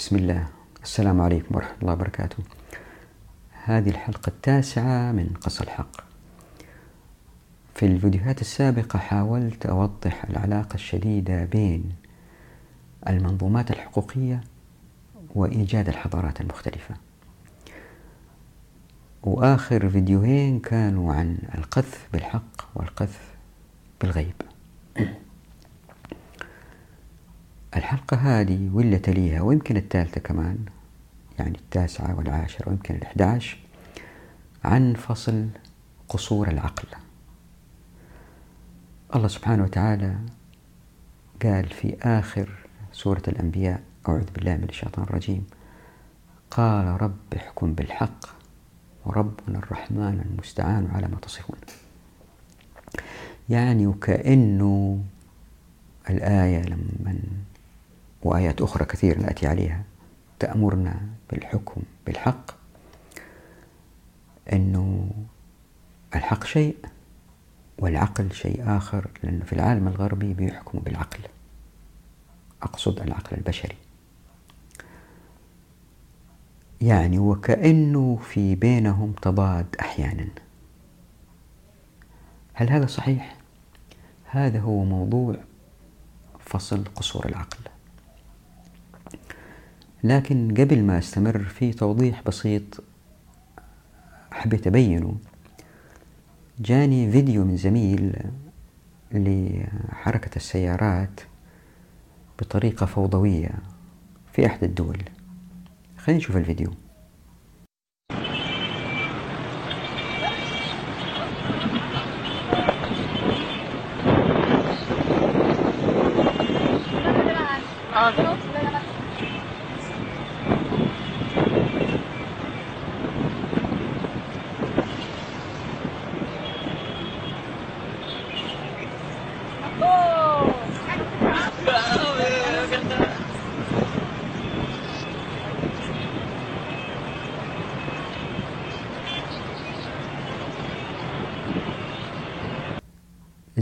بسم الله. السلام عليكم ورحمة الله وبركاته. هذه الحلقة التاسعة من قص الحق. في الفيديوهات السابقة حاولت أوضح العلاقة الشديدة بين المنظومات الحقوقية وإيجاد الحضارات المختلفة. وآخر فيديوهين كانوا عن القذف بالحق والقذف بالغيب. الحلقة هذه واللي تليها ويمكن الثالثة كمان يعني التاسعة والعاشرة ويمكن الأحد عشر عن فصل قصور العقل. الله سبحانه وتعالى قال في آخر سورة الأنبياء أعوذ بالله من الشيطان الرجيم قال رب احكم بالحق وربنا الرحمن المستعان على ما تصفون. يعني وكأنه الآية لما وآيات أخرى كثيرة نأتي عليها. تأمرنا بالحكم بالحق أنه الحق شيء والعقل شيء آخر لأنه في العالم الغربي بيحكموا بالعقل. أقصد العقل البشري. يعني وكأنه في بينهم تضاد أحيانا. هل هذا صحيح؟ هذا هو موضوع فصل قصور العقل. لكن قبل ما أستمر في توضيح بسيط حبيت أبينه جاني فيديو من زميل لحركة السيارات بطريقة فوضوية في أحد الدول. خلينا نشوف الفيديو.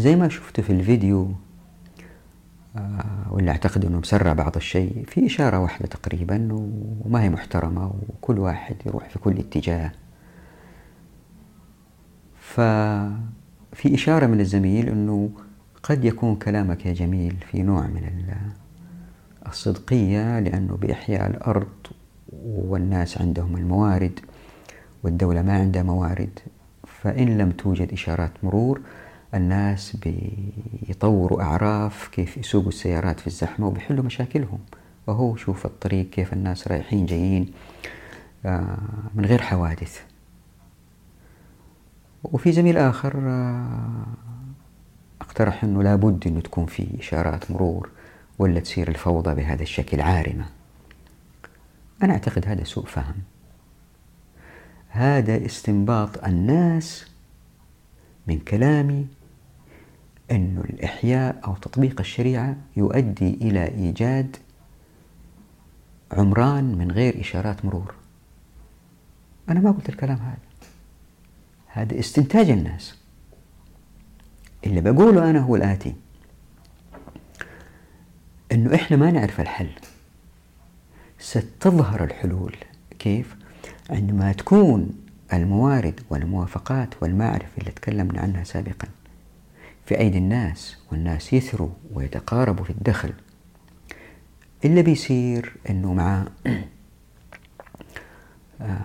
زي ما شفت في الفيديو آه، واللي أعتقد أنه مسرع بعض الشيء في إشارة واحدة تقريبا وما هي محترمة وكل واحد يروح في كل اتجاه. ففي إشارة من الزميل أنه قد يكون كلامك يا جميل في نوع من الصدقية لأنه بإحياء الأرض والناس عندهم الموارد والدولة ما عندها موارد. فإن لم توجد إشارات مرور الناس بيطوروا أعراف كيف يسوقوا السيارات في الزحمة وبيحلوا مشاكلهم. وهو شوف الطريق كيف الناس رايحين جايين آه، من غير حوادث. وفي زميل آخر آه، اقترح أنه لابد أنه تكون في إشارات مرور ولا تصير الفوضى بهذا الشكل عارمة. أنا أعتقد هذا سوء فهم. هذا استنباط الناس من كلامي أن الإحياء أو تطبيق الشريعة يؤدي إلى إيجاد عمران من غير إشارات مرور. أنا ما قلت الكلام هذا. هذا استنتاج الناس. اللي بقوله أنا هو الآتي. أنه إحنا ما نعرف الحل. ستظهر الحلول. كيف؟ عندما تكون الموارد والموافقات والمعرفة اللي تكلمنا عنها سابقا. في أيدي الناس والناس يثروا ويتقاربوا في الدخل. اللي بيصير أنه مع آه،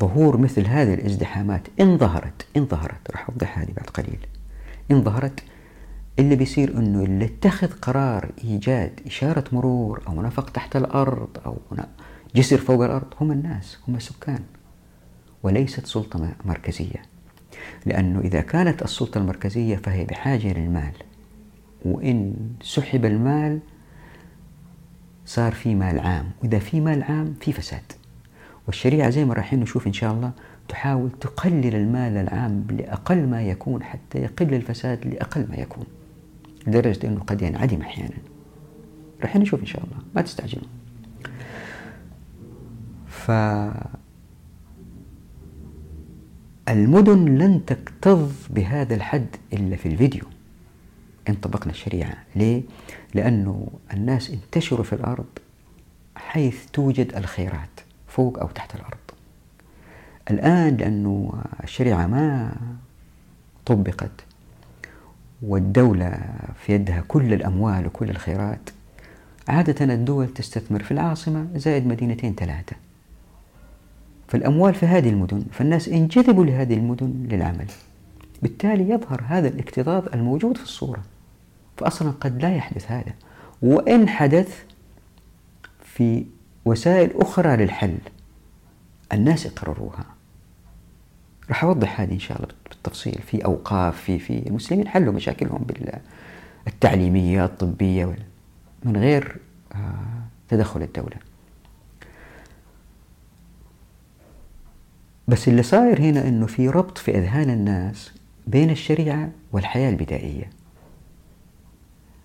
ظهور مثل هذه الازدحامات إن ظهرت إن ظهرت راح أوضح هذه بعد قليل. إن ظهرت اللي بيصير أنه اللي اتخذ قرار إيجاد إشارة مرور أو نفق تحت الأرض أو جسر فوق الأرض هم الناس هم السكان. وليست سلطة مركزية. لأنه إذا كانت السلطة المركزية فهي بحاجة للمال. وإن سحب المال صار في مال عام. وإذا في مال عام في فساد. والشريعة زي ما رايحين نشوف إن شاء الله تحاول تقلل المال العام لأقل ما يكون حتى يقل الفساد لأقل ما يكون. لدرجة أنه قد ينعدم أحيانا. رايحين نشوف إن شاء الله. ما تستعجلوا. ف المدن لن تكتظ بهذا الحد إلا في الفيديو. إن طبقنا الشريعة. ليه؟ لأنه الناس انتشروا في الأرض حيث توجد الخيرات فوق أو تحت الأرض. الآن لأنه الشريعة ما طبقت والدولة في يدها كل الأموال وكل الخيرات عادة الدول تستثمر في العاصمة زائد مدينتين ثلاثة. فالأموال في هذه المدن فالناس انجذبوا لهذه المدن للعمل. بالتالي يظهر هذا الاكتظاظ الموجود في الصورة. فأصلا قد لا يحدث هذا. وإن حدث في وسائل أخرى للحل الناس يقرروها. راح أوضح هذه إن شاء الله بالتفصيل. في أوقاف في في المسلمين حلوا مشاكلهم بالتعليمية الطبية من غير آه، تدخل الدولة. بس اللي صاير هنا إنه في ربط في أذهان الناس بين الشريعة والحياة البدائية.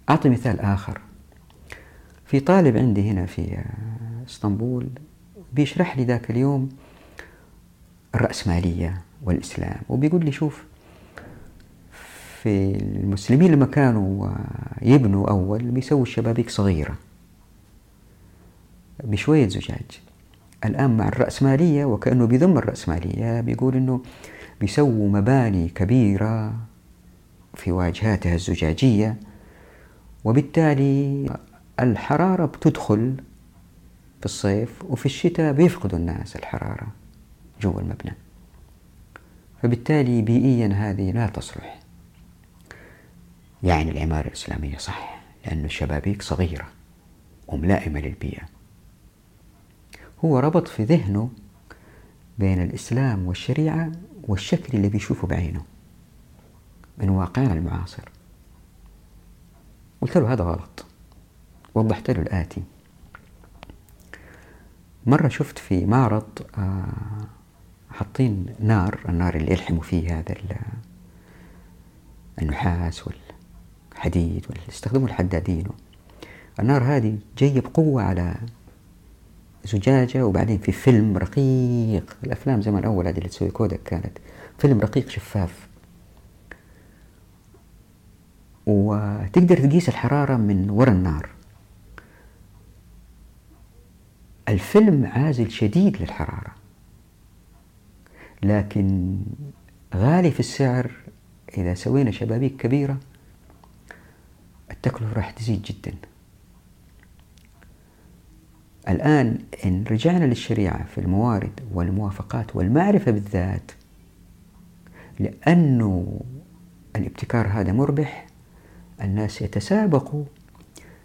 أعطي مثال آخر. في طالب عندي هنا في إسطنبول بيشرح لي ذاك اليوم الرأسمالية والإسلام وبيقول لي شوف في المسلمين لما كانوا يبنوا أول بيسووا الشبابيك صغيرة بشوية زجاج. الآن مع الرأسمالية وكأنه بيذم الرأسمالية بيقول أنه بيسووا مباني كبيرة في واجهاتها الزجاجية وبالتالي الحرارة بتدخل في الصيف وفي الشتاء بيفقدوا الناس الحرارة جوا المبنى. فبالتالي بيئيا هذه لا تصلح. يعني العمارة الإسلامية صح لأن الشبابيك صغيرة وملائمة للبيئة. هو ربط في ذهنه بين الإسلام والشريعة والشكل اللي بيشوفه بعينه من واقعنا المعاصر. قلت له هذا غلط. وضحت له الآتي. مرة شفت في معرض آه، حاطين نار النار اللي يلحموا فيه هذا النحاس والحديد يستخدموا الحدادين. النار هذه جاية بقوة على زجاجة وبعدين في فيلم رقيق. الأفلام زمان أول هذه اللي تسوي كودك كانت. فيلم رقيق شفاف. وتقدر تقيس الحرارة من وراء النار. الفيلم عازل شديد للحرارة. لكن غالي في السعر. إذا سوينا شبابيك كبيرة التكلفة راح تزيد جدا. الآن إن رجعنا للشريعة في الموارد والموافقات والمعرفة بالذات لأنه الابتكار هذا مربح الناس يتسابقوا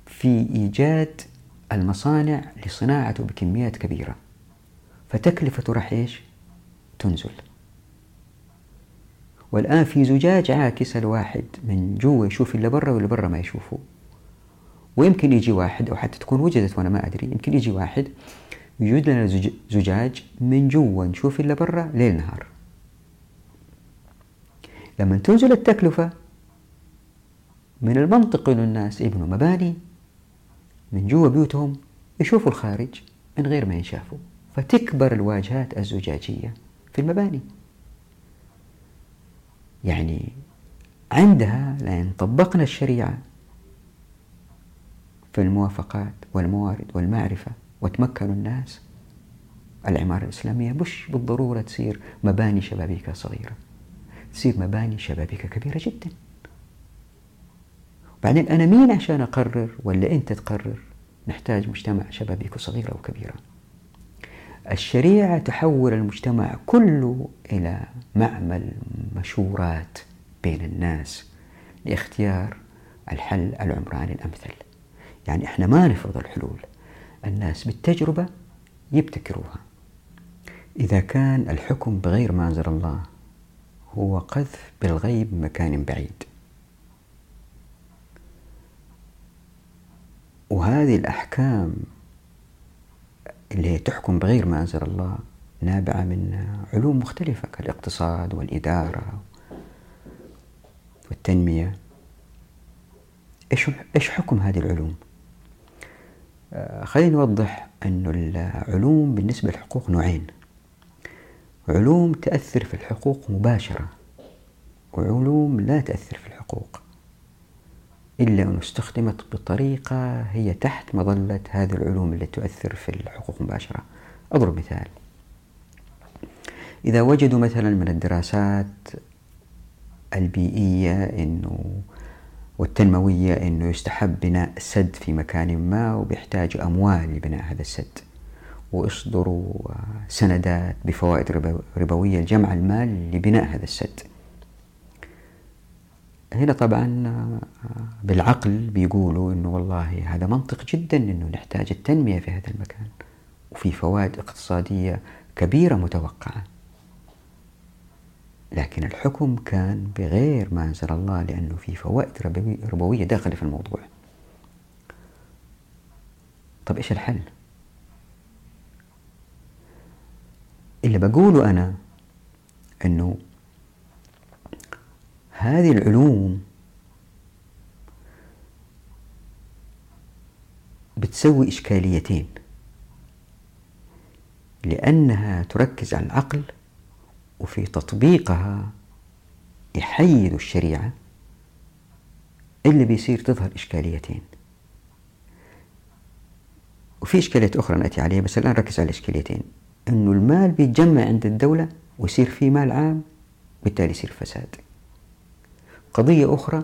في إيجاد المصانع لصناعته بكميات كبيرة. فتكلفته راح إيش؟ تنزل. والآن في زجاج عاكس الواحد من جوا يشوف اللي برا واللي برا ما يشوفه. ويمكن يجي واحد أو حتى تكون وجدت وأنا ما أدري يمكن يجي واحد يوجد لنا زجاج من جوا. نشوف اللي برا ليل نهار. لما تنزل التكلفة من المنطق أن الناس يبنوا مباني من جوا بيوتهم يشوفوا الخارج من غير ما ينشافوا. فتكبر الواجهات الزجاجية في المباني. يعني عندها لأن طبقنا الشريعة في الموافقات والموارد والمعرفة وتمكنوا الناس. العمارة الإسلامية مش بالضرورة تصير مباني شبابيكها صغيرة. تصير مباني شبابيكها كبيرة جدا. بعدين أنا مين عشان أقرر ولا أنت تقرر؟ نحتاج مجتمع شبابيكه صغيرة وكبيرة الشريعة تحول المجتمع كله إلى معمل مشورات بين الناس لاختيار الحل العمراني الأمثل. يعني إحنا ما نفرض الحلول. الناس بالتجربة يبتكروها. إذا كان الحكم بغير ما أنزل الله هو قذف بالغيب مكان بعيد. وهذه الأحكام اللي هي تحكم بغير ما أنزل الله نابعة من علوم مختلفة كالاقتصاد والإدارة والتنمية. إيش حكم هذه العلوم؟ آه، خلينا نوضح أن العلوم بالنسبة للحقوق نوعين. علوم تأثر في الحقوق مباشرة وعلوم لا تأثر في الحقوق إلا أنه استخدمت بطريقة هي تحت مظلة هذه العلوم التي تؤثر في الحقوق المباشرة أضرب مثال. إذا وجدوا مثلا من الدراسات البيئية أنه والتنموية أنه يستحب بناء سد في مكان ما وبيحتاج أموال لبناء هذا السد. ويصدروا سندات بفوائد ربوية لجمع المال لبناء هذا السد. هنا طبعا بالعقل بيقولوا إنه والله هذا منطق جدا إنه نحتاج التنمية في هذا المكان. وفي فوائد اقتصادية كبيرة متوقعة. لكن الحكم كان بغير ما أنزل الله لأنه في فوائد ربوية داخلة في الموضوع طب إيش الحل؟ اللي بقوله أنا أنه هذه العلوم بتسوي إشكاليتين لأنها تركز على العقل وفي تطبيقها يحيدوا الشريعة اللي بيصير تظهر إشكاليتين. وفي إشكاليات أخرى نأتي عليها بس الآن ركز على الإشكاليتين. أنه المال بيتجمع عند الدولة ويصير في مال عام بالتالي يصير فساد. قضية أخرى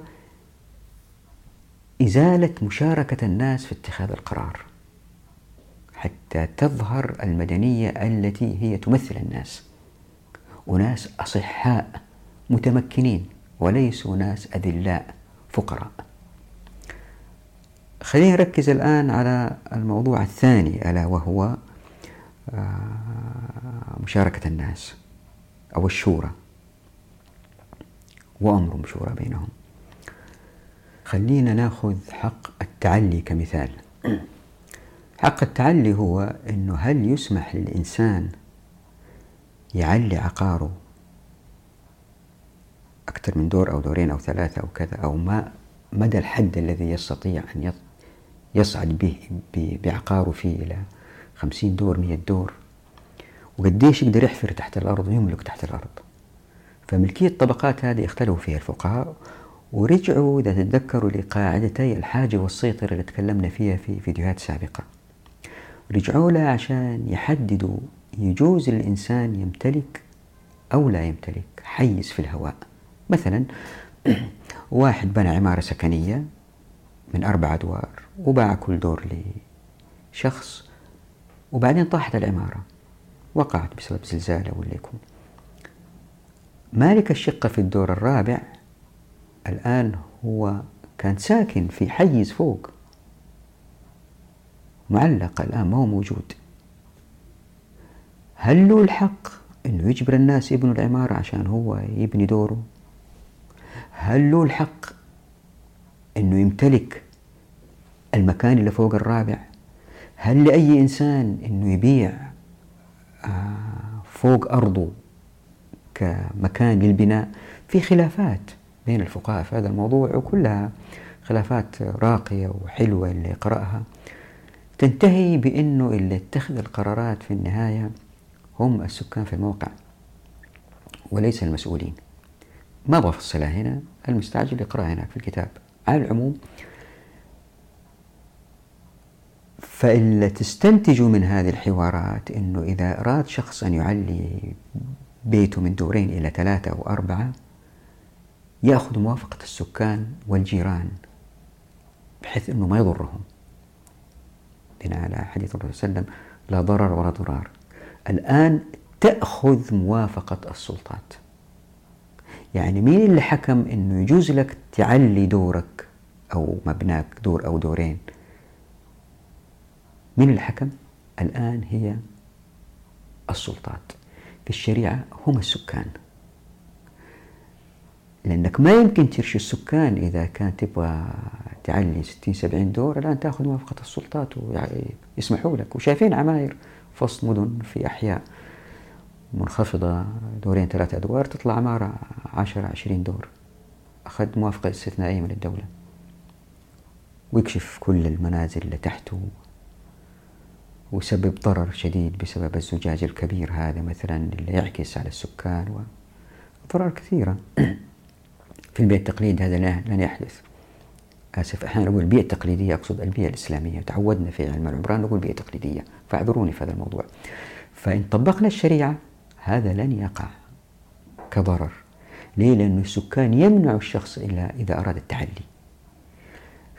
إزالة مشاركة الناس في اتخاذ القرار حتى تظهر المدنية التي هي تمثل الناس. وناس أصحاء متمكنين وليسوا ناس أذلاء فقراء. خلينا نركز الآن على الموضوع الثاني ألا وهو آه، مشاركة الناس أو الشورى. وأمر شورى بينهم. خلينا ناخذ حق التعلي كمثال. حق التعلي هو أنه هل يسمح للإنسان يعلي عقاره أكثر من دور أو دورين أو ثلاثة أو كذا أو ما مدى الحد الذي يستطيع أن يصعد به بعقاره فيه إلى خمسين دور مية دور. وقديش يقدر يحفر تحت الأرض ويملك تحت الأرض. فملكية الطبقات هذه اختلفوا فيها الفقهاء ورجعوا إذا تتذكروا لقاعدتي الحاجة والسيطرة اللي تكلمنا فيها في فيديوهات سابقة. رجعوا لها عشان يحددوا يجوز للإنسان يمتلك أو لا يمتلك حيز في الهواء. مثلا واحد بنى عمارة سكنية من أربع أدوار وباع كل دور لشخص وبعدين طاحت العمارة. وقعت بسبب زلزال أو اللي يكون. مالك الشقة في الدور الرابع الآن هو كان ساكن في حيز فوق. معلق الآن ما هو موجود. هل له الحق أنه يجبر الناس يبنوا العمارة عشان هو يبني دوره؟ هل له الحق أنه يمتلك المكان اللي فوق الرابع؟ هل لأي إنسان أنه يبيع آه، فوق أرضه كمكان للبناء؟ في خلافات بين الفقهاء في هذا الموضوع وكلها خلافات راقية وحلوة اللي قرأها. تنتهي بأنه اللي اتخذ القرارات في النهاية هم السكان في الموقع وليس المسؤولين. ما بفصلها هنا؟ المستعجل يقرأها هناك في الكتاب. على العموم فإلا تستنتجوا من هذه الحوارات أنه إذا أراد شخص أن يعلي بيته من دورين إلى ثلاثة أو أربعة يأخذ موافقة السكان والجيران بحيث أنه ما يضرهم. بناء على حديث الرسول صلى الله عليه وسلم لا ضرر ولا ضرار. الآن تأخذ موافقة السلطات. يعني مين اللي حكم أنه يجوز لك تعلي دورك أو مبناك دور أو دورين؟ مين اللي حكم؟ الآن هي السلطات. في الشريعة هم السكان. لأنك ما يمكن ترشي السكان إذا كان تبغى تعلي 60 70 دور الآن تأخذ موافقة السلطات ويسمحوا لك وشايفين عماير. وسط مدن في أحياء منخفضة دورين ثلاثة أدوار تطلع عمارة 10 20 دور. أخذ موافقة استثنائية من الدولة. ويكشف كل المنازل اللي تحته ويسبب ضرر شديد بسبب الزجاج الكبير هذا مثلا اللي يعكس على السكان وضرر كثيرة. في البيت التقليدي هذا لن يحدث. آسف أحيانا أقول البيئة التقليدية أقصد البيئة الإسلامية. تعودنا في علم العمران نقول بيئة تقليدية. فاعذروني في هذا الموضوع. فإن طبقنا الشريعة هذا لن يقع كضرر. ليه؟ لأن السكان يمنع الشخص إلا إذا أراد التعلي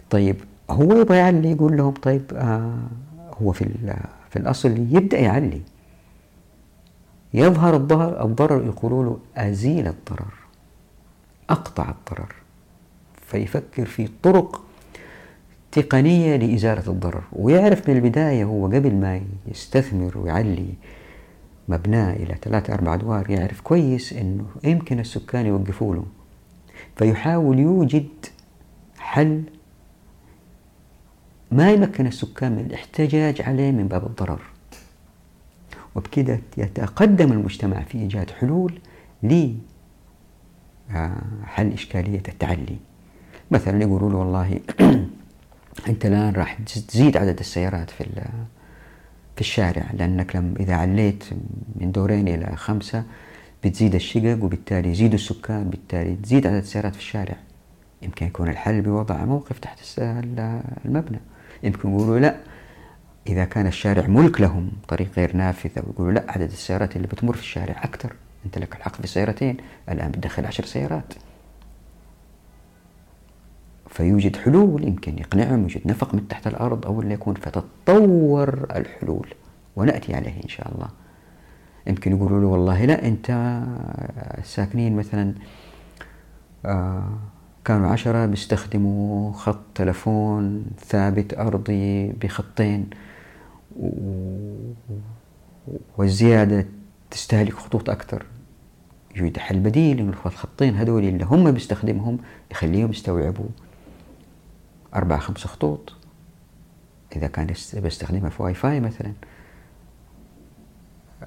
طيب هو يبغى يعلي يقول لهم طيب آه هو في, في الأصل يبدأ يعلي. يظهر الضرر الضرر يقولوا له أزيل الضرر أقطع الضرر. فيفكر في طرق تقنية لإزالة الضرر. ويعرف من البداية هو قبل ما يستثمر ويعلي مبناه إلى ثلاثة أربع أدوار يعرف كويس أنه يمكن السكان يوقفوا له. فيحاول يوجد حل ما يمكن السكان من الاحتجاج عليه من باب الضرر. وبكده يتقدم المجتمع في إيجاد حلول لحل إشكالية التعلي. مثلا يقولوا له والله أنت الآن راح تزيد عدد السيارات في في الشارع لأنك لم إذا عليت من دورين إلى خمسة بتزيد الشقق وبالتالي يزيد السكان بالتالي تزيد عدد السيارات في الشارع. يمكن يكون الحل بوضع موقف تحت المبنى. يمكن يقولوا لا إذا كان الشارع ملك لهم طريق غير نافذ أو يقولوا لا عدد السيارات اللي بتمر في الشارع أكثر. أنت لك الحق في سيارتين الآن بتدخل عشر سيارات. فيوجد حلول يمكن يقنعهم يوجد نفق من تحت الأرض أو اللي يكون فتتطور الحلول. ونأتي عليه إن شاء الله. يمكن يقولوا له والله لا أنت ساكنين مثلا آه كانوا عشرة بيستخدموا خط تلفون ثابت أرضي بخطين والزيادة تستهلك خطوط أكثر. يوجد حل بديل إنه الخطين هذول اللي هم بيستخدمهم يخليهم يستوعبوا. أربعة خمسة خطوط. إذا كان بيستخدمها في واي فاي مثلا.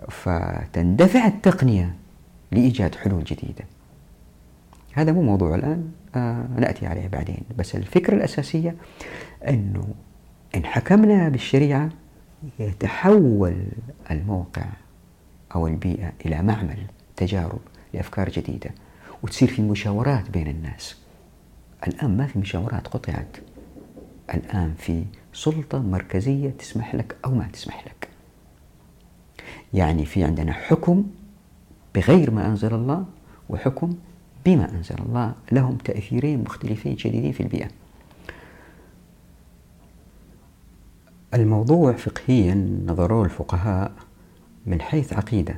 فتندفع التقنية لإيجاد حلول جديدة. هذا مو موضوع الآن آه نأتي عليه بعدين. بس الفكرة الأساسية أنه إن حكمنا بالشريعة يتحول الموقع أو البيئة إلى معمل تجارب لأفكار جديدة. وتصير في مشاورات بين الناس. الآن ما في مشاورات قطعت. الآن في سلطة مركزية تسمح لك أو ما تسمح لك. يعني في عندنا حكم بغير ما أنزل الله وحكم بما أنزل الله. لهم تأثيرين مختلفين شديدين في البيئة. الموضوع فقهيا نظروه الفقهاء من حيث عقيدة.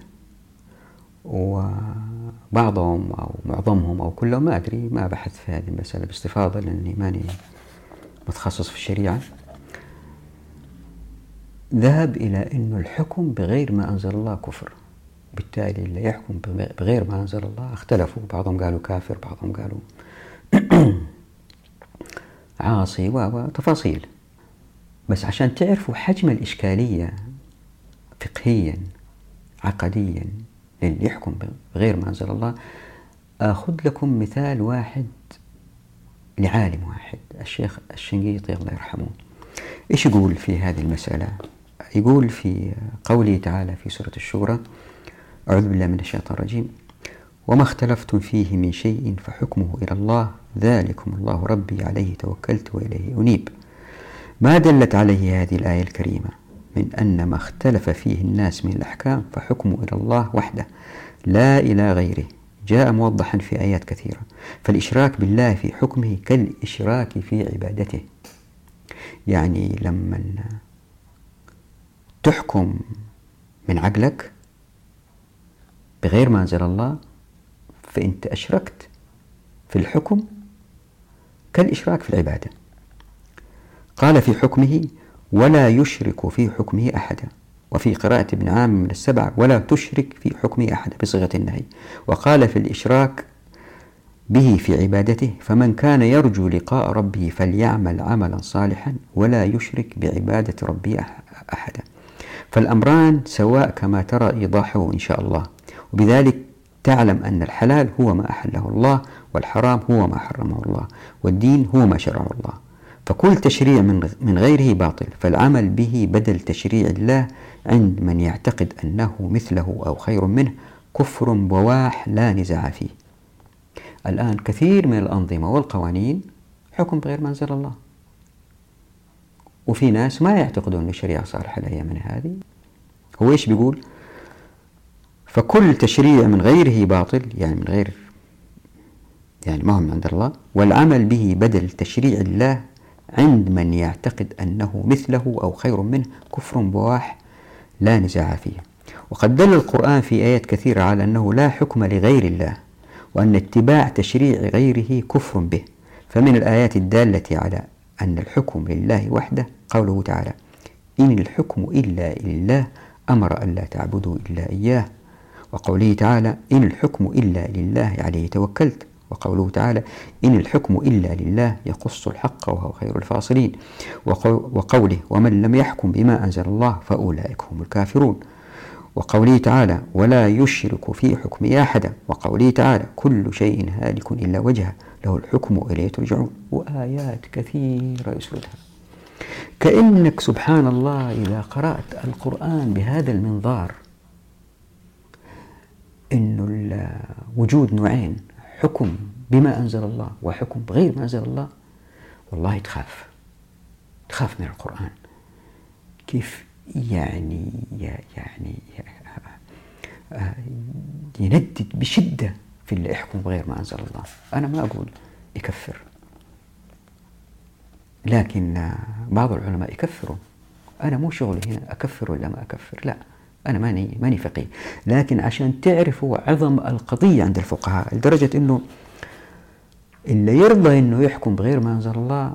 وبعضهم أو معظمهم أو كلهم ما أدري ما بحث في هذه المسألة باستفاضة لأني ماني متخصص في الشريعة ذهب إلى أن الحكم بغير ما أنزل الله كفر. بالتالي اللي يحكم بغير ما أنزل الله اختلفوا. بعضهم قالوا كافر بعضهم قالوا عاصي وتفاصيل. بس عشان تعرفوا حجم الإشكالية فقهيا عقديا للي يحكم بغير ما أنزل الله أخذ لكم مثال واحد لعالم واحد. الشيخ الشنقيطي الله يرحمه. إيش يقول في هذه المسألة؟ يقول في قوله تعالى في سورة الشورى أعوذ بالله من الشيطان الرجيم وما اختلفتم فيه من شيء فحكمه إلى الله ذلكم الله ربي عليه توكلت وإليه أنيب. ما دلت عليه هذه الآية الكريمة؟ من أن ما اختلف فيه الناس من الأحكام فحكمه إلى الله وحده لا إلى غيره. جاء موضحا في آيات كثيرة. فالإشراك بالله في حكمه كالإشراك في عبادته. يعني لما تحكم من عقلك بغير ما أنزل الله فأنت أشركت في الحكم كالإشراك في العبادة. قال في حكمه ولا يشرك في حكمه أحدا. وفي قراءة ابن عام من السبع ولا تشرك في حكمه أحدا بصيغة النهي. وقال في الإشراك به في عبادته فمن كان يرجو لقاء ربه فليعمل عملا صالحا ولا يشرك بعبادة ربه أحدا فالأمران سواء كما ترى إيضاحه إن شاء الله. وبذلك تعلم أن الحلال هو ما أحله الله والحرام هو ما حرمه الله والدين هو ما شرعه الله. فكل تشريع من غيره باطل فالعمل به بدل تشريع الله عند من يعتقد أنه مثله أو خير منه كفر بواح لا نزاع فيه. الآن كثير من الأنظمة والقوانين حكم بغير ما أنزل الله. وفي ناس ما يعتقدون أن الشريعة صالحة الأيام هذه. هو إيش بيقول؟ فكل تشريع من غيره باطل يعني من غير يعني ما هو من عند الله والعمل به بدل تشريع الله عند من يعتقد أنه مثله أو خير منه كفر بواح لا نزاع فيه. وقد دل القرآن في آيات كثيرة على أنه لا حكم لغير الله وأن اتباع تشريع غيره كفر به. فمن الآيات الدالة على أن الحكم لله وحده قوله تعالى إن الحكم إلا لله أمر ألا تعبدوا إلا إياه. وقوله تعالى إن الحكم إلا لله عليه توكلت. وقوله تعالى إن الحكم إلا لله يقص الحق وهو خير الفاصلين. وقوله ومن لم يحكم بما أنزل الله فأولئك هم الكافرون. وقوله تعالى ولا يشرك في حكمه أحدا. وقوله تعالى كل شيء هالك إلا وجهه. له الحكم إليه ترجعون. وآيات كثيرة يسردها. كأنك سبحان الله إذا قرأت القرآن بهذا المنظار أنه وجود نوعين. حكم بما أنزل الله وحكم بغير ما أنزل الله والله تخاف تخاف من القرآن. كيف؟ يعني يعني يندد بشدة في اللي يحكم بغير ما أنزل الله. أنا ما أقول يكفر. لكن بعض العلماء يكفروا. أنا مو شغلي هنا أكفر ولا ما أكفر لا. أنا ماني ماني فقيه. لكن عشان تعرفوا عظم القضية عند الفقهاء لدرجة أنه اللي يرضى أنه يحكم بغير ما أنزل الله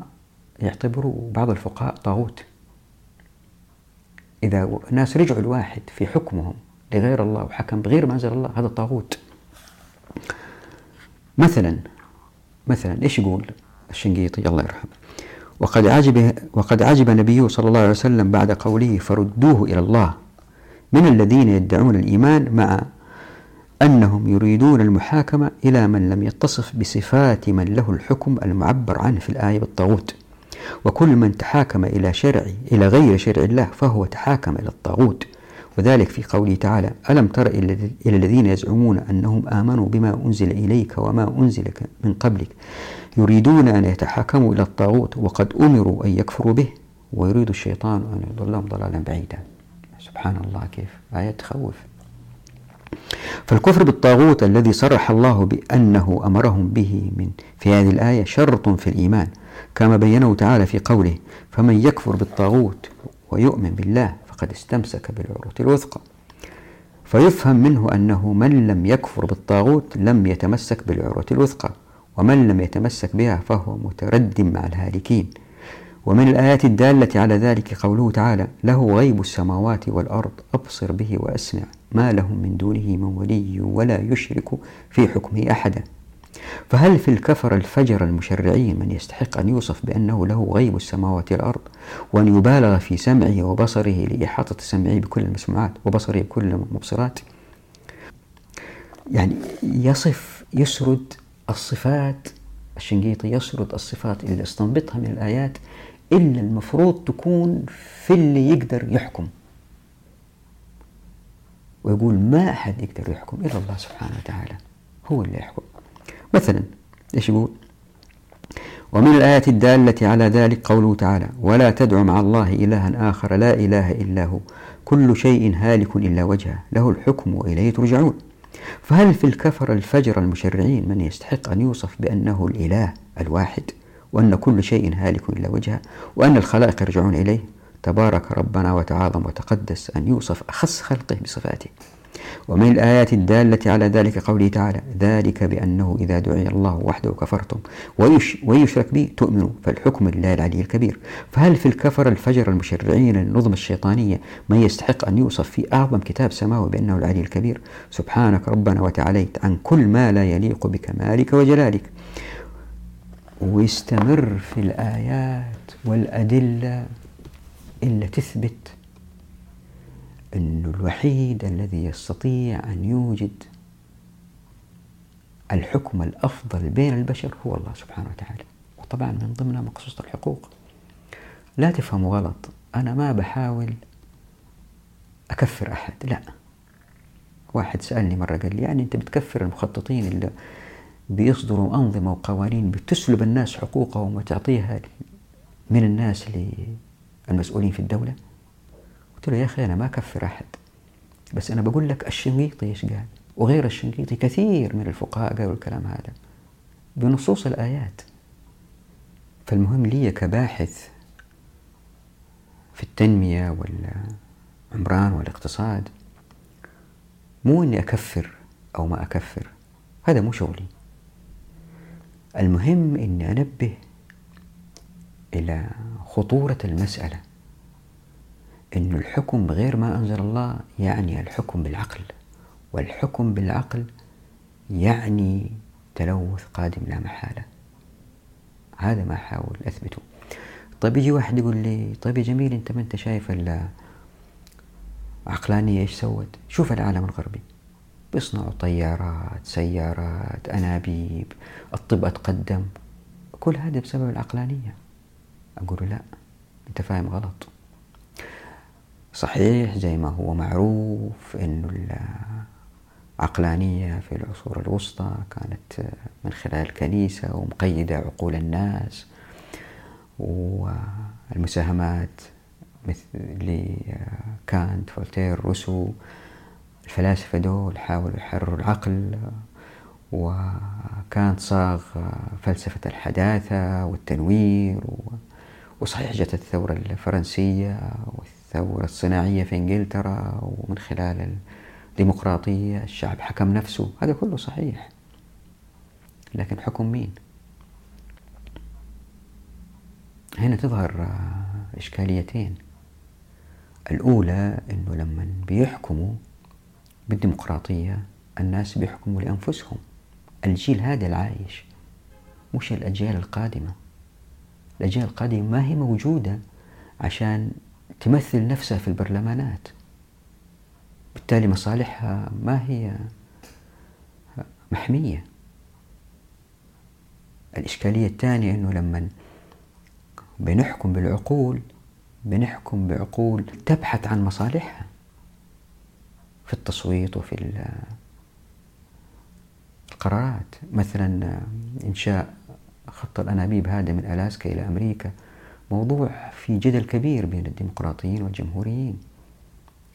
يعتبروا بعض الفقهاء طاغوت. إذا ناس رجعوا الواحد في حكمهم لغير الله وحكم بغير ما أنزل الله هذا طاغوت. مثلا مثلا إيش يقول الشنقيطي؟ الله يرحمه. وقد عجب وقد عجب نبيه صلى الله عليه وسلم بعد قوله فردوه إلى الله من الذين يدعون الإيمان مع أنهم يريدون المحاكمة إلى من لم يتصف بصفات من له الحكم المعبر عنه في الآية بالطاغوت وكل من تحاكم إلى شرع إلى غير شرع الله فهو تحاكم إلى الطاغوت. وذلك في قوله تعالى ألم تر إلى الذين يزعمون أنهم آمنوا بما أنزل إليك وما أنزل من قبلك يريدون أن يتحاكموا إلى الطاغوت وقد أمروا أن يكفروا به ويريد الشيطان أن يضلهم ضلالا بعيدا. سبحان الله كيف؟ آية تخوف. فالكفر بالطاغوت الذي صرح الله بأنه أمرهم به من في هذه الآية شرط في الإيمان كما بينه تعالى في قوله فمن يكفر بالطاغوت ويؤمن بالله فقد استمسك بالعروة الوثقى فيفهم منه أنه من لم يكفر بالطاغوت لم يتمسك بالعروة الوثقى ومن لم يتمسك بها فهو مترد مع الهالكين. ومن الآيات الدالة على ذلك قوله تعالى له غيب السماوات والأرض أبصر به وأسمع. ما لهم من دونه من ولي ولا يشرك في حكمه أحدا. فهل في الكفر الفجر المشرعين من يستحق أن يوصف بأنه له غيب السماوات والأرض وأن يبالغ في سمعه وبصره لإحاطة سمعه بكل المسموعات وبصره بكل المبصرات؟ يعني يصف يسرد الصفات الشنقيطي يسرد الصفات اللي استنبطها من الآيات اللي المفروض تكون في اللي يقدر يحكم. ويقول ما أحد يقدر يحكم إلا الله سبحانه وتعالى هو اللي يحكم. مثلا إيش يقول؟ ومن الآيات الدالة على ذلك قوله تعالى ولا تدع مع الله إلها آخر لا إله إلا هو كل شيء هالك إلا وجهه له الحكم وإليه ترجعون. فهل في الكفر الفجر المشرعين من يستحق أن يوصف بأنه الإله الواحد؟ وأن كل شيء هالك إلا وجهه وأن الخلائق يرجعون إليه. تبارك ربنا وتعاظم وتقدس أن يوصف أخص خلقه بصفاته. ومن الآيات الدالة على ذلك قوله تعالى ذلك بأنه إذا دعي الله وحده كفرتم ويش ويشرك به تؤمنوا فالحكم لله العلي الكبير. فهل في الكفر الفجر المشرعين للنظم الشيطانية من يستحق أن يوصف في أعظم كتاب سماوي بأنه العلي الكبير؟ سبحانك ربنا وتعاليت عن كل ما لا يليق بكمالك وجلالك. ويستمر في الآيات والأدلة إلا تثبت أنه الوحيد الذي يستطيع أن يوجد الحكم الأفضل بين البشر هو الله سبحانه وتعالى. وطبعا من ضمنها مقصوصة الحقوق. لا تفهموا غلط. أنا ما بحاول أكفر أحد. لا. واحد سألني مرة قال لي يعني أنت بتكفر المخططين اللي بيصدروا أنظمة وقوانين بتسلب الناس حقوقهم وتعطيها من الناس للمسؤولين في الدولة. قلت له يا أخي أنا ما أكفر أحد بس أنا بقول لك الشنقيطي إيش قال؟ وغير الشنقيطي كثير من الفقهاء قالوا الكلام هذا بنصوص الآيات. فالمهم لي كباحث في التنمية والعمران والاقتصاد مو إني أكفر أو ما أكفر هذا مو شغلي. المهم اني أنبه إلى خطورة المسألة. إن الحكم بغير ما أنزل الله يعني الحكم بالعقل والحكم بالعقل يعني تلوث قادم لا محالة. هذا ما أحاول أثبته. طيب يجي واحد يقول لي طيب يا جميل أنت ما أنت شايف العقلانية إيش سوت؟ شوف العالم الغربي. بيصنعوا طيارات سيارات أنابيب الطب أتقدم. كل هذا بسبب العقلانية. أقول لا أنت فاهم غلط. صحيح زي ما هو معروف أنه العقلانية في العصور الوسطى كانت من خلال الكنيسة ومقيدة عقول الناس والمساهمات مثل لكانت فولتير روسو الفلاسفة دول حاولوا يحرروا العقل وكانت صاغ فلسفة الحداثة والتنوير وصحيح جت الثورة الفرنسية والثورة الصناعية في إنجلترا ومن خلال الديمقراطية الشعب حكم نفسه. هذا كله صحيح. لكن حكم مين؟ هنا تظهر إشكاليتين. الأولى أنه لما بيحكموا بالديمقراطية الناس بيحكموا لأنفسهم. الجيل هذا العايش مش الأجيال القادمة. الأجيال القادمة ما هي موجودة عشان تمثل نفسها في البرلمانات. بالتالي مصالحها ما هي محمية. الإشكالية الثانية أنه لما بنحكم بالعقول بنحكم بعقول تبحث عن مصالحها. في التصويت وفي القرارات. مثلا إنشاء خط الأنابيب هذا من ألاسكا إلى أمريكا. موضوع في جدل كبير بين الديمقراطيين والجمهوريين.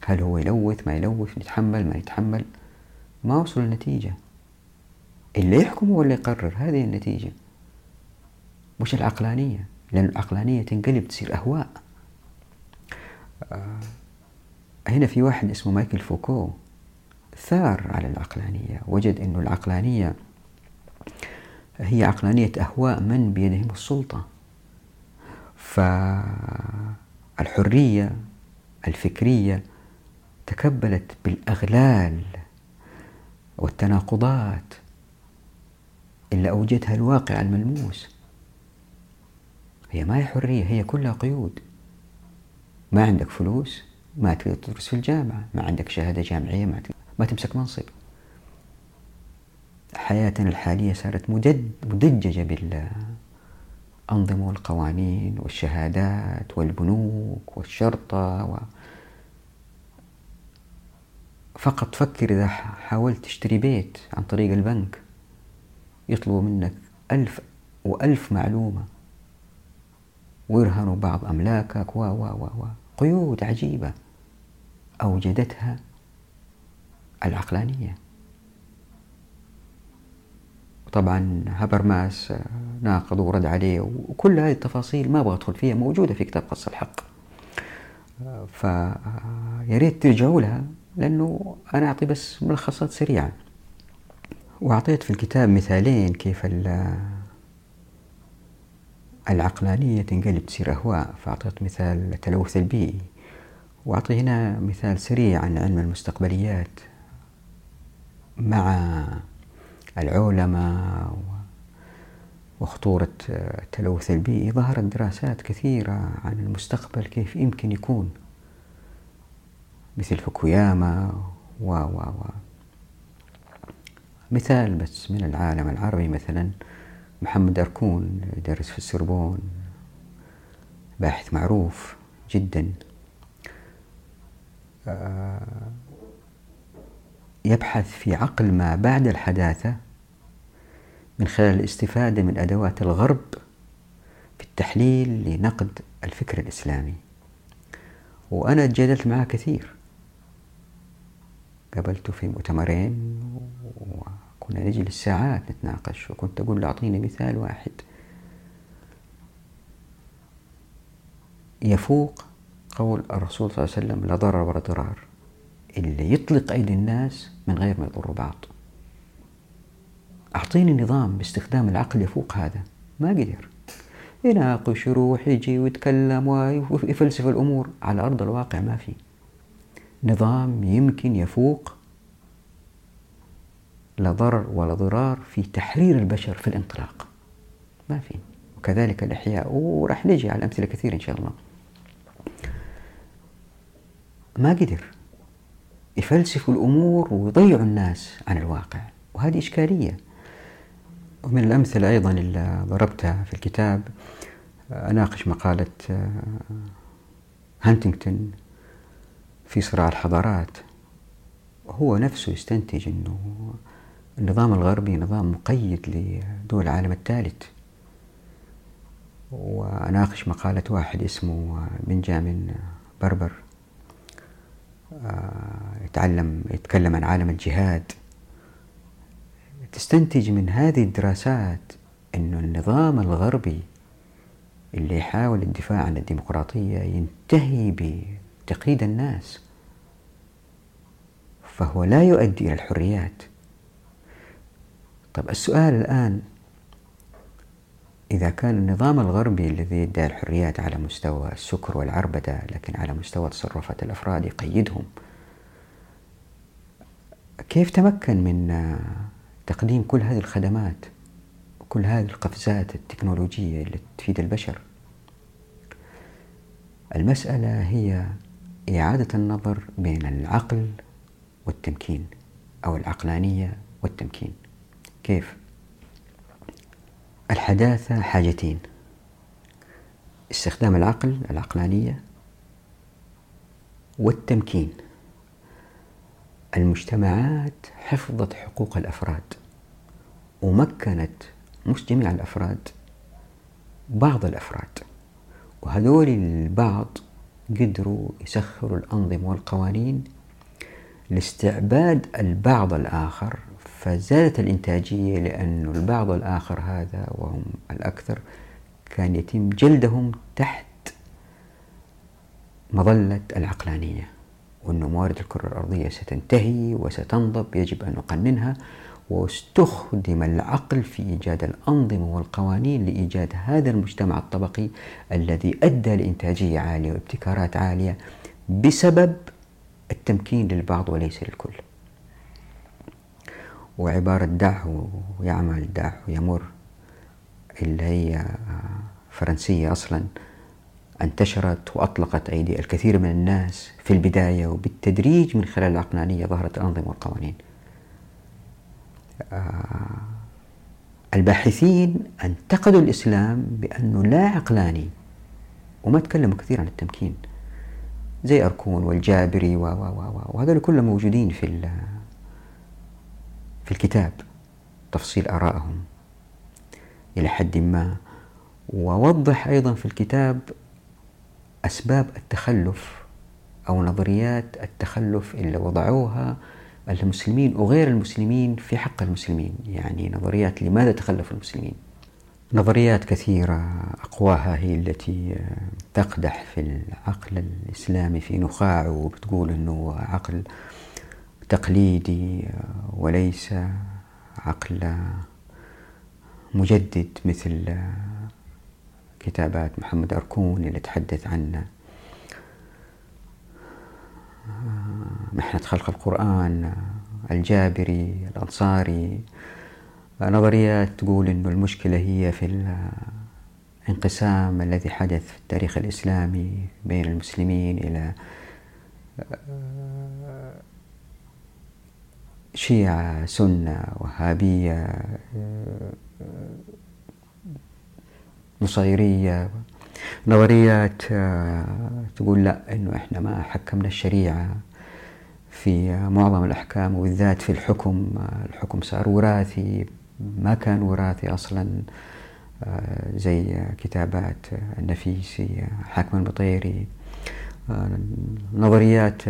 هل هو يلوث؟ ما يلوث؟ نتحمل ما يتحمل؟ ما وصل النتيجة؟ اللي يحكم هو اللي يقرر؟ هذه النتيجة. مش العقلانية؟ لأن العقلانية تنقلب تصير أهواء. آه هنا في واحد اسمه مايكل فوكو ثار على العقلانية. وجد أن العقلانية هي عقلانية أهواء من بيدهم السلطة. فالحرية الفكرية تكبلت بالأغلال والتناقضات اللي أوجدها الواقع الملموس. هي ما هي حرية هي كلها قيود. ما عندك فلوس ما تقدر تدرس في الجامعة ما عندك شهادة جامعية ما, ما تمسك منصب. حياتنا الحالية صارت مدججة بالأنظمة والقوانين والشهادات والبنوك والشرطة و... فقط فكر إذا حاولت تشتري بيت عن طريق البنك يطلبوا منك ألف وألف معلومة. ويرهنوا بعض أملاكك و و و قيود عجيبة. أوجدتها العقلانية. طبعا هابرماس ناقض ورد عليه وكل هذه التفاصيل ما أبغى أدخل فيها موجودة في كتاب قص الحق. فياريت ترجعوا لها لأنه أنا أعطي بس ملخصات سريعة. وأعطيت في الكتاب مثالين كيف العقلانية تنقلب تصير أهواء. فأعطيت مثال التلوث البيئي. وأعطي هنا مثال سريع عن علم المستقبليات مع العولمة وخطورة التلوث البيئي ظهرت دراسات كثيرة عن المستقبل كيف يمكن يكون مثل فوكوياما و و و مثال بس من العالم العربي مثلا. محمد أركون يدرس في السربون باحث معروف جدا. يبحث في عقل ما بعد الحداثة من خلال الاستفادة من أدوات الغرب في التحليل لنقد الفكر الإسلامي. وأنا تجادلت معه كثير. قابلته في مؤتمرين وكنا نجلس ساعات نتناقش وكنت أقول له أعطيني مثال واحد. يفوق قول الرسول صلى الله عليه وسلم لا ضرر ولا ضرار. اللي يطلق أيدي الناس من غير ما يضروا بعض. أعطيني نظام باستخدام العقل يفوق هذا. ما قدر. يناقش يروح يجي ويتكلم ويفلسف الأمور. على أرض الواقع ما في. نظام يمكن يفوق لا ضرر ولا ضرار في تحرير البشر في الانطلاق. ما في. وكذلك الإحياء. وراح نجي على أمثلة كثيرة إن شاء الله. ما قدر يفلسفوا الأمور ويضيعوا الناس عن الواقع وهذه إشكالية. ومن الأمثلة أيضا اللي ضربتها في الكتاب أناقش مقالة هانتنغتون في صراع الحضارات. هو نفسه يستنتج أنه النظام الغربي نظام مقيد لدول العالم الثالث. وأناقش مقالة واحد اسمه بنجامين بربر. آه، يتعلم يتكلم عن عالم الجهاد. تستنتج من هذه الدراسات أن النظام الغربي اللي يحاول الدفاع عن الديمقراطية ينتهي بتقييد الناس فهو لا يؤدي إلى الحريات. طب السؤال الآن إذا كان النظام الغربي الذي يدعي الحريات على مستوى السكر والعربدة لكن على مستوى تصرفات الأفراد يقيدهم كيف تمكن من تقديم كل هذه الخدمات وكل هذه القفزات التكنولوجية اللي تفيد البشر المسألة هي إعادة النظر بين العقل والتمكين أو العقلانية والتمكين كيف؟ الحداثة حاجتين. استخدام العقل العقلانية والتمكين. المجتمعات حفظت حقوق الأفراد ومكنت مش جميع الأفراد بعض الأفراد. وهذول البعض قدروا يسخروا الأنظمة والقوانين لاستعباد البعض الآخر فزادت الإنتاجية لأن البعض الآخر هذا وهم الأكثر كان يتم جلدهم تحت مظلة العقلانية وأن موارد الكرة الأرضية ستنتهي وستنضب يجب أن نقننها واستخدم العقل في إيجاد الأنظمة والقوانين لإيجاد هذا المجتمع الطبقي الذي أدى لإنتاجية عالية وابتكارات عالية بسبب التمكين للبعض وليس للكل. وعبارة دعه ويعمل دعه يمر اللي هي فرنسية أصلا انتشرت وأطلقت أيدي الكثير من الناس في البداية وبالتدريج من خلال العقلانية ظهرت الأنظمة والقوانين. آه، الباحثين انتقدوا الإسلام بأنه لا عقلاني وما تكلموا كثير عن التمكين زي أركون والجابري و و و وهذول كلهم موجودين في في الكتاب تفصيل آرائهم إلى حد ما ووضح أيضا في الكتاب أسباب التخلف أو نظريات التخلف اللي وضعوها المسلمين وغير المسلمين في حق المسلمين يعني نظريات لماذا تخلف المسلمين. نظريات كثيرة أقواها هي التي تقدح في العقل الإسلامي في نخاعه وبتقول أنه عقل تقليدي وليس عقل مجدد مثل كتابات محمد أركون اللي تحدث عن محنة خلق القرآن الجابري الأنصاري. نظريات تقول أن المشكلة هي في الانقسام الذي حدث في التاريخ الإسلامي بين المسلمين إلى شيعة سنة وهابية نصيرية نظريات تقول لا إنه إحنا ما حكمنا الشريعة في معظم الأحكام وبالذات في الحكم الحكم صار وراثي ما كان وراثي أصلا آه، زي كتابات النفيسي حاكم البطيري. نظريات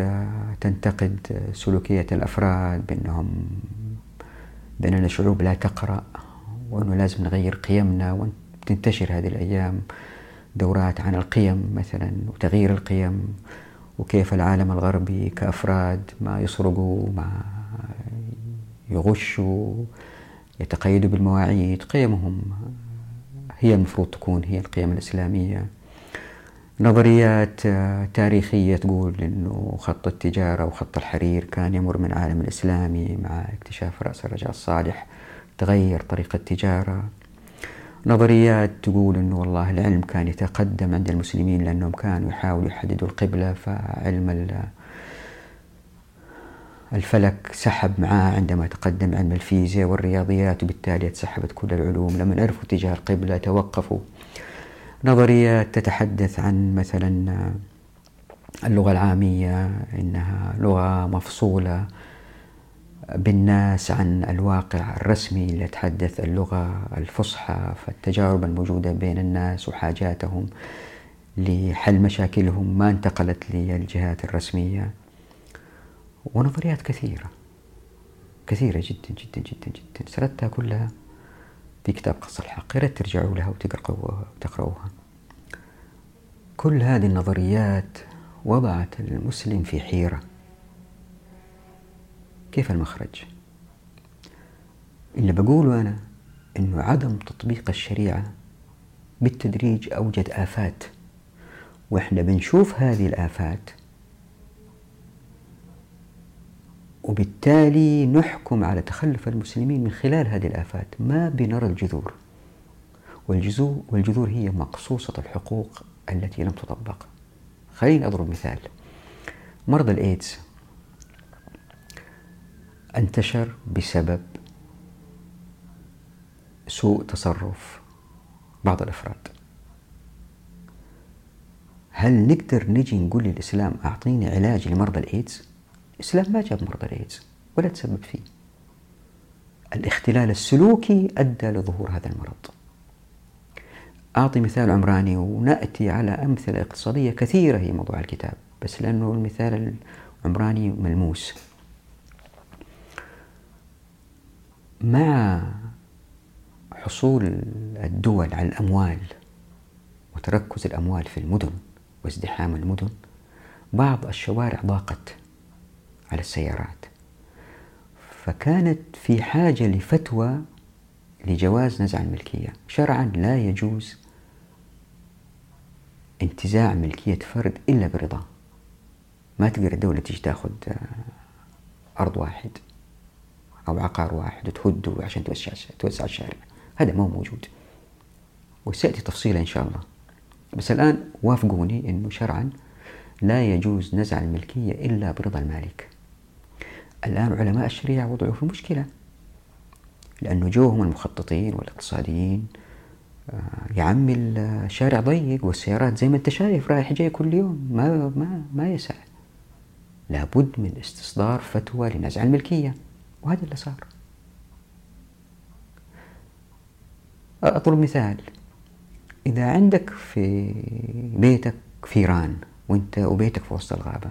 تنتقد سلوكية الأفراد بأنهم بأننا الشعوب لا تقرأ وأنه لازم نغير قيمنا وتنتشر هذه الأيام دورات عن القيم مثلا وتغيير القيم وكيف العالم الغربي كأفراد ما يسرقوا ما يغشوا يتقيدوا بالمواعيد قيمهم هي المفروض تكون هي القيم الإسلامية. نظريات تاريخية تقول أنه خط التجارة وخط الحرير كان يمر من العالم الإسلامي مع اكتشاف رأس الرجاء الصالح تغير طريقة التجارة. نظريات تقول أنه والله العلم كان يتقدم عند المسلمين لأنهم كانوا يحاولوا يحددوا القبلة فعلم الفلك سحب معاه عندما تقدم علم الفيزياء والرياضيات وبالتالي تسحبت كل العلوم. لما عرفوا اتجاه القبلة توقفوا. نظريات تتحدث عن مثلا اللغة العامية إنها لغة مفصولة بالناس عن الواقع الرسمي اللي يتحدث اللغة الفصحى فالتجارب الموجودة بين الناس وحاجاتهم لحل مشاكلهم ما انتقلت للجهات الرسمية. ونظريات كثيرة كثيرة جدا جدا جدا جدا سردتها كلها. في كتاب قص الحق يا ريت ترجعوا لها وتقرأوها كل هذه النظريات وضعت المسلم في حيرة. كيف المخرج؟ اللي بقوله أنا أنه عدم تطبيق الشريعة بالتدريج أوجد آفات. وإحنا بنشوف هذه الآفات وبالتالي نحكم على تخلف المسلمين من خلال هذه الآفات. ما بنرى الجذور. والجذور, والجذور هي مقصوصة الحقوق التي لم تطبق. خليني أضرب مثال. مرض الإيدز انتشر بسبب سوء تصرف بعض الأفراد. هل نقدر نجي نقول للإسلام أعطيني علاج لمرضى الإيدز؟ الاسلام ما جاب مرضى الايدز ولا تسبب فيه. الاختلال السلوكي أدى لظهور هذا المرض. أعطي مثال عمراني ونأتي على أمثلة اقتصادية كثيرة هي موضوع الكتاب بس لأنه المثال العمراني ملموس. مع حصول الدول على الأموال وتركز الأموال في المدن وازدحام المدن بعض الشوارع ضاقت. على السيارات. فكانت في حاجة لفتوى لجواز نزع الملكية. شرعا لا يجوز انتزاع ملكية فرد إلا برضاه ما تقدر الدولة تيجي تاخذ أرض واحد أو عقار واحد وتهده عشان توسع توسع الشارع. هذا ما هو موجود. وسيأتي تفصيلا إن شاء الله. بس الآن وافقوني أنه شرعا لا يجوز نزع الملكية إلا برضا المالك. الآن علماء الشريعة وضعوا في مشكلة لأنه جوهم المخططين والاقتصاديين آه، يا عمي الشارع ضيق والسيارات زي ما أنت شايف رايح جاي كل يوم ما ما ما يسع. لابد من استصدار فتوى لنزع الملكية وهذا اللي صار. أضرب مثال. إذا عندك في بيتك فيران وأنت وبيتك في وسط الغابة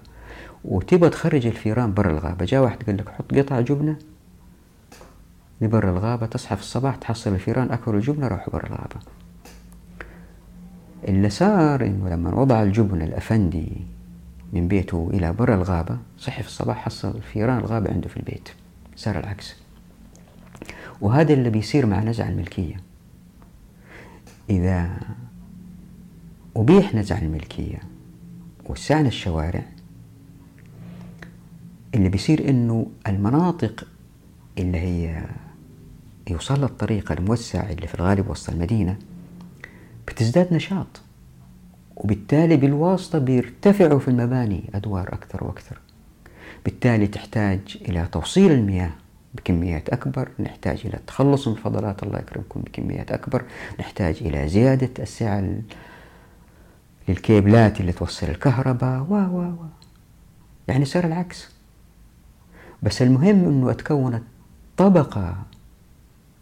وتبغى تخرج الفيران برا الغابة. جاء واحد قال لك حط قطع جبنة لبرا الغابة تصحى في الصباح تحصل الفيران أكلوا الجبنة راحوا برا الغابة. اللي صار إنه لما وضع الجبن الأفندي من بيته إلى برا الغابة صحي في الصباح حصل فيران الغابة عنده في البيت. صار العكس. وهذا اللي بيصير مع نزع الملكية. إذا أبيح نزع الملكية وسعنا الشوارع اللي بيصير إنه المناطق اللي هي يوصل الطريق الموسع اللي في الغالب وسط المدينة بتزداد نشاط وبالتالي بالواسطة بيرتفعوا في المباني أدوار أكثر وأكثر. بالتالي تحتاج إلى توصيل المياه بكميات أكبر نحتاج إلى التخلص من الفضلات الله يكرمكم بكميات أكبر نحتاج إلى زيادة السعة للكيبلات اللي توصل الكهرباء و و و. يعني صار العكس. بس المهم أنه تكونت طبقة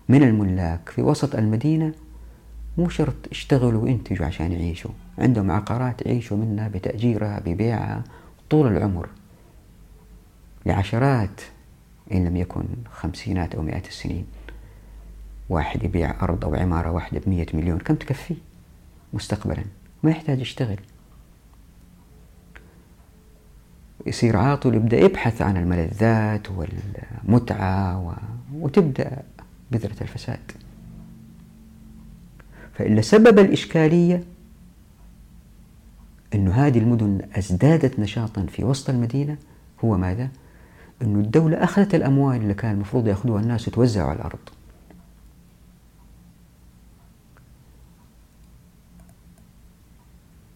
من الملاك في وسط المدينة مو شرط يشتغلوا وينتجوا عشان يعيشوا. عندهم عقارات يعيشوا منها بتأجيرها ببيعها طول العمر. لعشرات إن لم يكن خمسينات أو مئات السنين. واحد يبيع أرض أو عمارة واحدة بمية مليون كم تكفيه مستقبلا. ما يحتاج يشتغل. يصير عاطل يبدأ يبحث عن الملذات والمتعة و... وتبدأ بذرة الفساد فإلا سبب الإشكالية أن هذه المدن أزدادت نشاطا في وسط المدينة هو ماذا؟ أن الدولة أخذت الأموال اللي كان المفروض يأخذوها الناس وتوزعوا على الأرض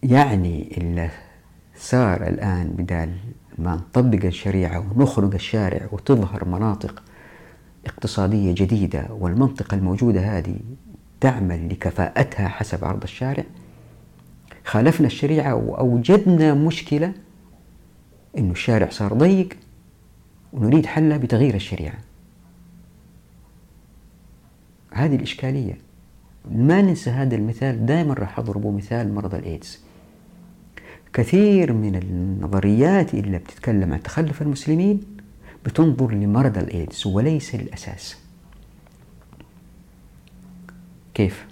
يعني اللي صار الآن بدال ما نطبق الشريعة ونخرج الشارع وتظهر مناطق اقتصادية جديدة والمنطقة الموجودة هذه تعمل لكفاءتها حسب عرض الشارع خالفنا الشريعة وأوجدنا مشكلة أنه الشارع صار ضيق ونريد حلها بتغيير الشريعة. هذه الإشكالية. ما ننسى هذا المثال دائما راح أضربه مثال مرض الإيدز. كثير من النظريات اللي بتتكلم عن تخلف المسلمين بتنظر لمرض الإيدز وليس الأساس كيف؟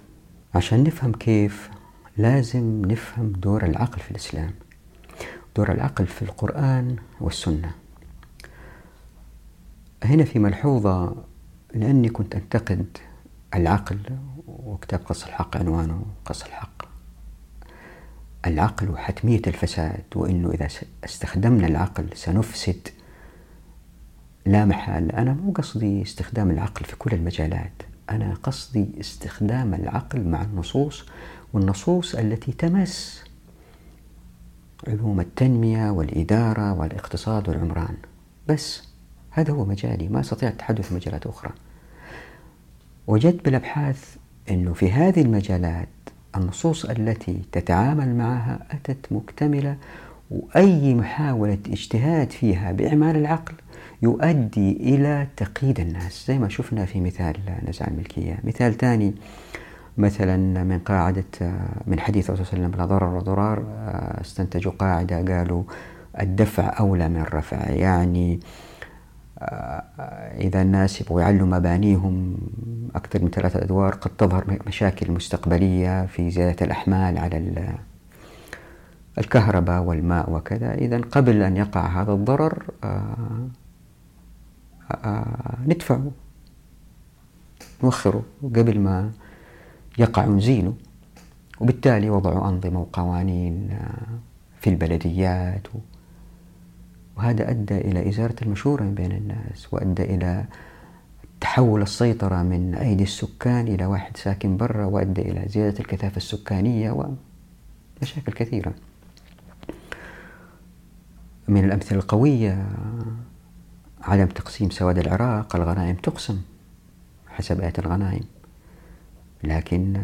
عشان نفهم كيف لازم نفهم دور العقل في الإسلام دور العقل في القرآن والسنة. هنا في ملحوظة لأني كنت أنتقد العقل وكتاب قص الحق عنوانه قص الحق. العقل وحتمية الفساد وأنه إذا استخدمنا العقل سنفسد. لا محال أنا مو قصدي استخدام العقل في كل المجالات أنا قصدي استخدام العقل مع النصوص والنصوص التي تمس علوم التنمية والإدارة والاقتصاد والعمران. بس هذا هو مجالي ما أستطيع التحدث في مجالات أخرى. وجدت بالأبحاث أنه في هذه المجالات النصوص التي تتعامل معها أتت مكتملة وأي محاولة اجتهاد فيها بإعمال العقل يؤدي إلى تقييد الناس. زي ما شفنا في مثال نزع الملكية. مثال ثاني مثلا من قاعدة من حديث الرسول صلى الله عليه وسلم لا ضرر ولا ضرار. استنتجوا قاعدة قالوا الدفع أولى من الرفع يعني إذا الناس يبغوا يعلوا مبانيهم أكثر من ثلاثة أدوار قد تظهر مشاكل مستقبلية في زيادة الأحمال على الكهرباء والماء وكذا. إذا قبل أن يقع هذا الضرر آه، آه، ندفعه. نوخره قبل ما يقع نزيله وبالتالي وضعوا أنظمة وقوانين آه، في البلديات وهذا أدى إلى إزالة المشورة بين الناس وأدى إلى تحول السيطرة من أيدي السكان إلى واحد ساكن برا وأدى إلى زيادة الكثافة السكانية ومشاكل كثيرة. من الأمثلة القوية عدم تقسيم سواد العراق الغنائم تقسم حسب آية الغنائم لكن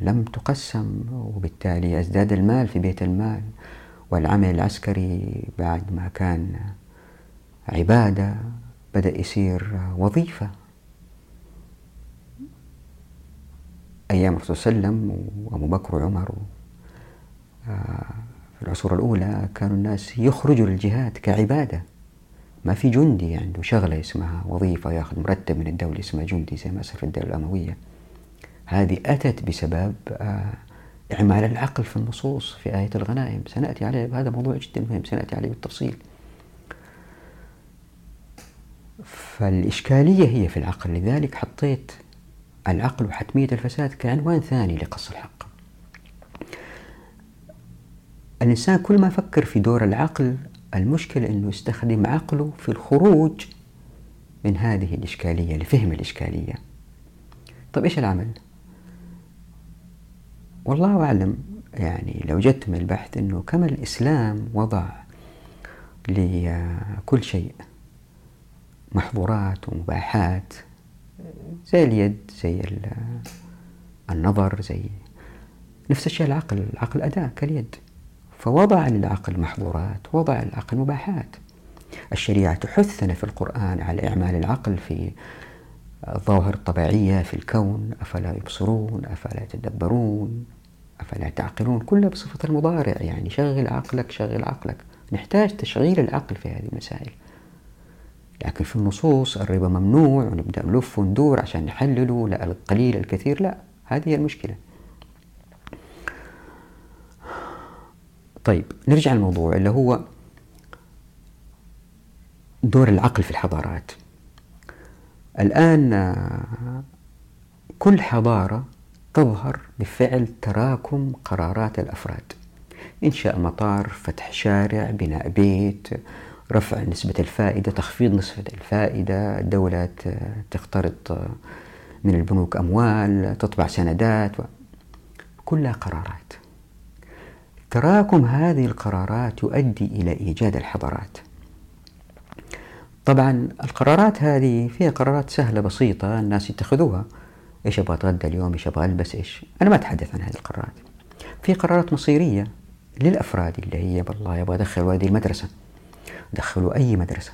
لم تقسم وبالتالي أزداد المال في بيت المال. والعمل العسكري بعد ما كان عبادة بدأ يصير وظيفة. أيام الرسول صلى الله عليه وسلم وأبو بكر وعمر آه، في العصور الأولى كانوا الناس يخرجوا للجهاد كعبادة. ما في جندي عنده شغلة اسمها وظيفة ياخذ مرتب من الدولة اسمها جندي زي ما صار في الدولة الأموية. هذه أتت بسبب آه، إعمال العقل في النصوص في آية الغنائم. سنأتي عليه هذا موضوع جدا مهم. سنأتي عليه بالتفصيل. فالإشكالية هي في العقل. لذلك حطيت العقل وحتمية الفساد كعنوان ثاني لقص الحق. الإنسان كل ما فكر في دور العقل المشكلة أنه يستخدم عقله في الخروج من هذه الإشكالية لفهم الإشكالية. طيب إيش العمل؟ والله أعلم يعني لو جدت من البحث أنه كما الإسلام وضع لكل شيء محظورات ومباحات زي اليد زي النظر زي نفس الشيء العقل العقل أداة كاليد. فوضع للعقل محظورات وضع للعقل مباحات. الشريعة تحثنا في القرآن على إعمال العقل في الظواهر الطبيعية في الكون أفلا يبصرون أفلا يتدبرون أفلا تعقلون كلها بصفة المضارع يعني. شغل عقلك شغل عقلك. نحتاج تشغيل العقل في هذه المسائل. لكن في النصوص الربا ممنوع ونبدأ نلف وندور عشان نحلله لا القليل الكثير لا. هذه هي المشكلة. طيب نرجع للموضوع اللي هو دور العقل في الحضارات. الآن كل حضارة تظهر بفعل تراكم قرارات الأفراد إنشاء مطار فتح شارع بناء بيت رفع نسبة الفائدة تخفيض نسبة الفائدة الدولة تقترض من البنوك أموال تطبع سندات كلها قرارات. تراكم هذه القرارات يؤدي إلى إيجاد الحضارات. طبعا القرارات هذه فيها قرارات سهلة بسيطة الناس يتخذوها. إيش أبغى أتغدى اليوم؟ إيش أبغى ألبس؟ إيش؟ أنا ما أتحدث عن هذه القرارات. في قرارات مصيرية للأفراد اللي هي والله أبغى أدخل ولدي المدرسة. دخلوا أي مدرسة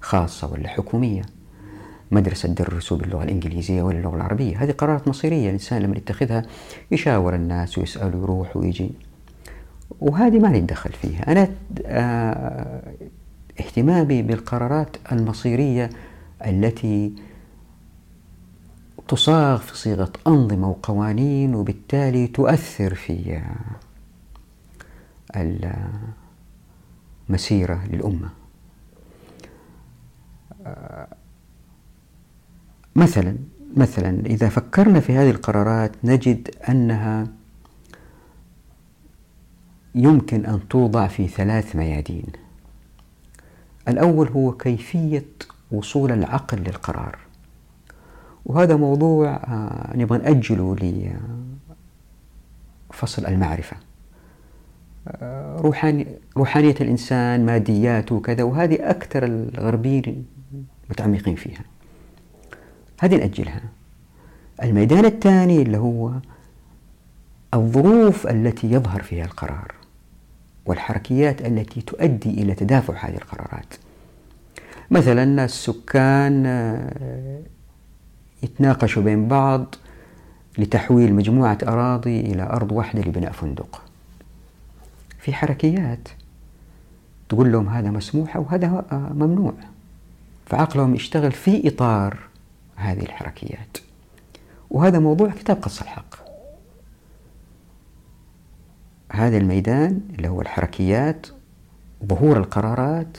خاصة ولا حكومية مدرسة تدرسوا باللغة الإنجليزية ولا اللغة العربية. هذه قرارات مصيرية الإنسان لما يتخذها يشاور الناس ويسأل ويروح ويجي. وهذه ما نتدخل فيها. أنا آه، اهتمامي بالقرارات المصيرية التي تصاغ في صيغة أنظمة وقوانين وبالتالي تؤثر في المسيرة للأمة. مثلا مثلا إذا فكرنا في هذه القرارات نجد أنها يمكن أن توضع في ثلاث ميادين. الأول هو كيفية وصول العقل للقرار. وهذا موضوع آه، نبغى نأجله لفصل المعرفة. آه، روحاني روحانية الإنسان مادياته وكذا وهذه أكثر الغربيين متعمقين فيها. هذه نأجلها. الميدان الثاني اللي هو الظروف التي يظهر فيها القرار. والحركيات التي تؤدي إلى تدافع هذه القرارات. مثلا السكان آه، يتناقشوا بين بعض لتحويل مجموعة أراضي إلى أرض واحدة لبناء فندق. في حركيات تقول لهم هذا مسموح أو هذا آه، ممنوع. فعقلهم يشتغل في إطار هذه الحركيات. وهذا موضوع كتاب قص الحق. هذا الميدان اللي هو الحركيات ظهور القرارات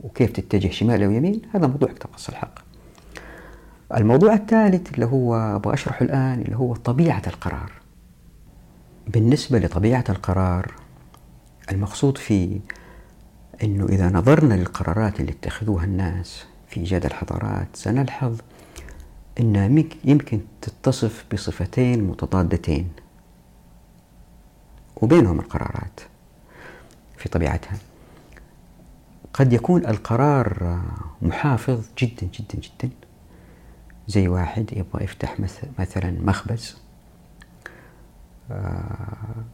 وكيف تتجه شمال أو يمين هذا موضوع كتاب الحق. الموضوع الثالث اللي هو أبغى أشرحه الآن اللي هو طبيعة القرار. بالنسبة لطبيعة القرار المقصود فيه أنه إذا نظرنا للقرارات اللي اتخذوها الناس في إيجاد الحضارات سنلحظ أنها يمكن تتصف بصفتين متضادتين. وبينهم القرارات في طبيعتها. قد يكون القرار محافظ جدا جدا جدا. زي واحد يبغى يفتح مثلا مخبز. آه،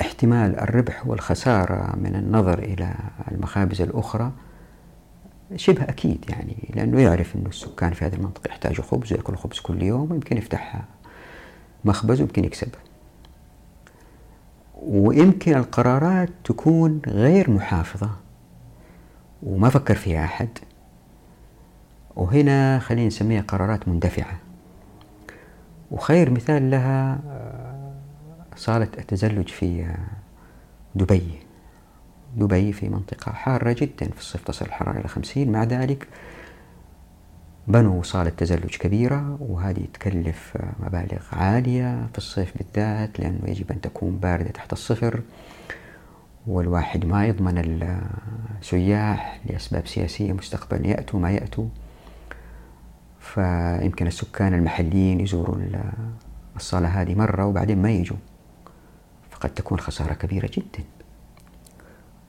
احتمال الربح والخسارة من النظر إلى المخابز الأخرى شبه أكيد يعني لأنه يعرف أنه السكان في هذه المنطقة يحتاجوا خبز ويأكلوا خبز كل يوم ويمكن يفتح مخبز ويمكن يكسب. ويمكن القرارات تكون غير محافظة. وما فكر فيها أحد. وهنا خلينا نسميها قرارات مندفعة. وخير مثال لها آه، صالة التزلج في آه، دبي. دبي في منطقة حارة جدا في الصيف تصل الحرارة إلى خمسين. مع ذلك بنوا صالة تزلج كبيرة وهذه تكلف مبالغ عالية في الصيف بالذات لأنه يجب أن تكون باردة تحت الصفر والواحد ما يضمن السياح لأسباب سياسية مستقبلا يأتوا ما يأتوا. فيمكن السكان المحليين يزوروا الصالة هذه مرة وبعدين ما يجوا. فقد تكون خسارة كبيرة جدا.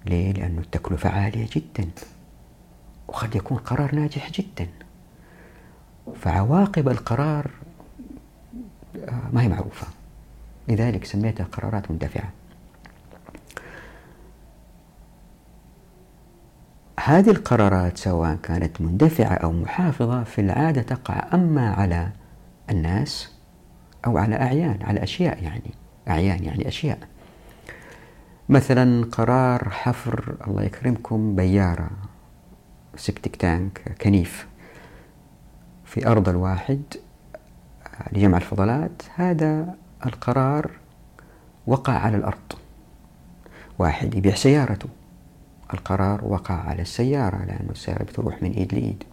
ليه؟ لأنه التكلفة عالية جدا وقد يكون قرار ناجح جدا. فعواقب القرار آه، ما هي معروفة. لذلك سميتها قرارات مندفعة. هذه القرارات سواء كانت مندفعة أو محافظة في العادة تقع أما على الناس أو على أعيان على أشياء يعني أعيان يعني أشياء. مثلا قرار حفر الله يكرمكم بيارة سبتك تانك كنيف. في أرض الواحد لجمع الفضلات هذا القرار وقع على الأرض. واحد يبيع سيارته. القرار وقع على السيارة لأن السيارة بتروح من إيد لإيد.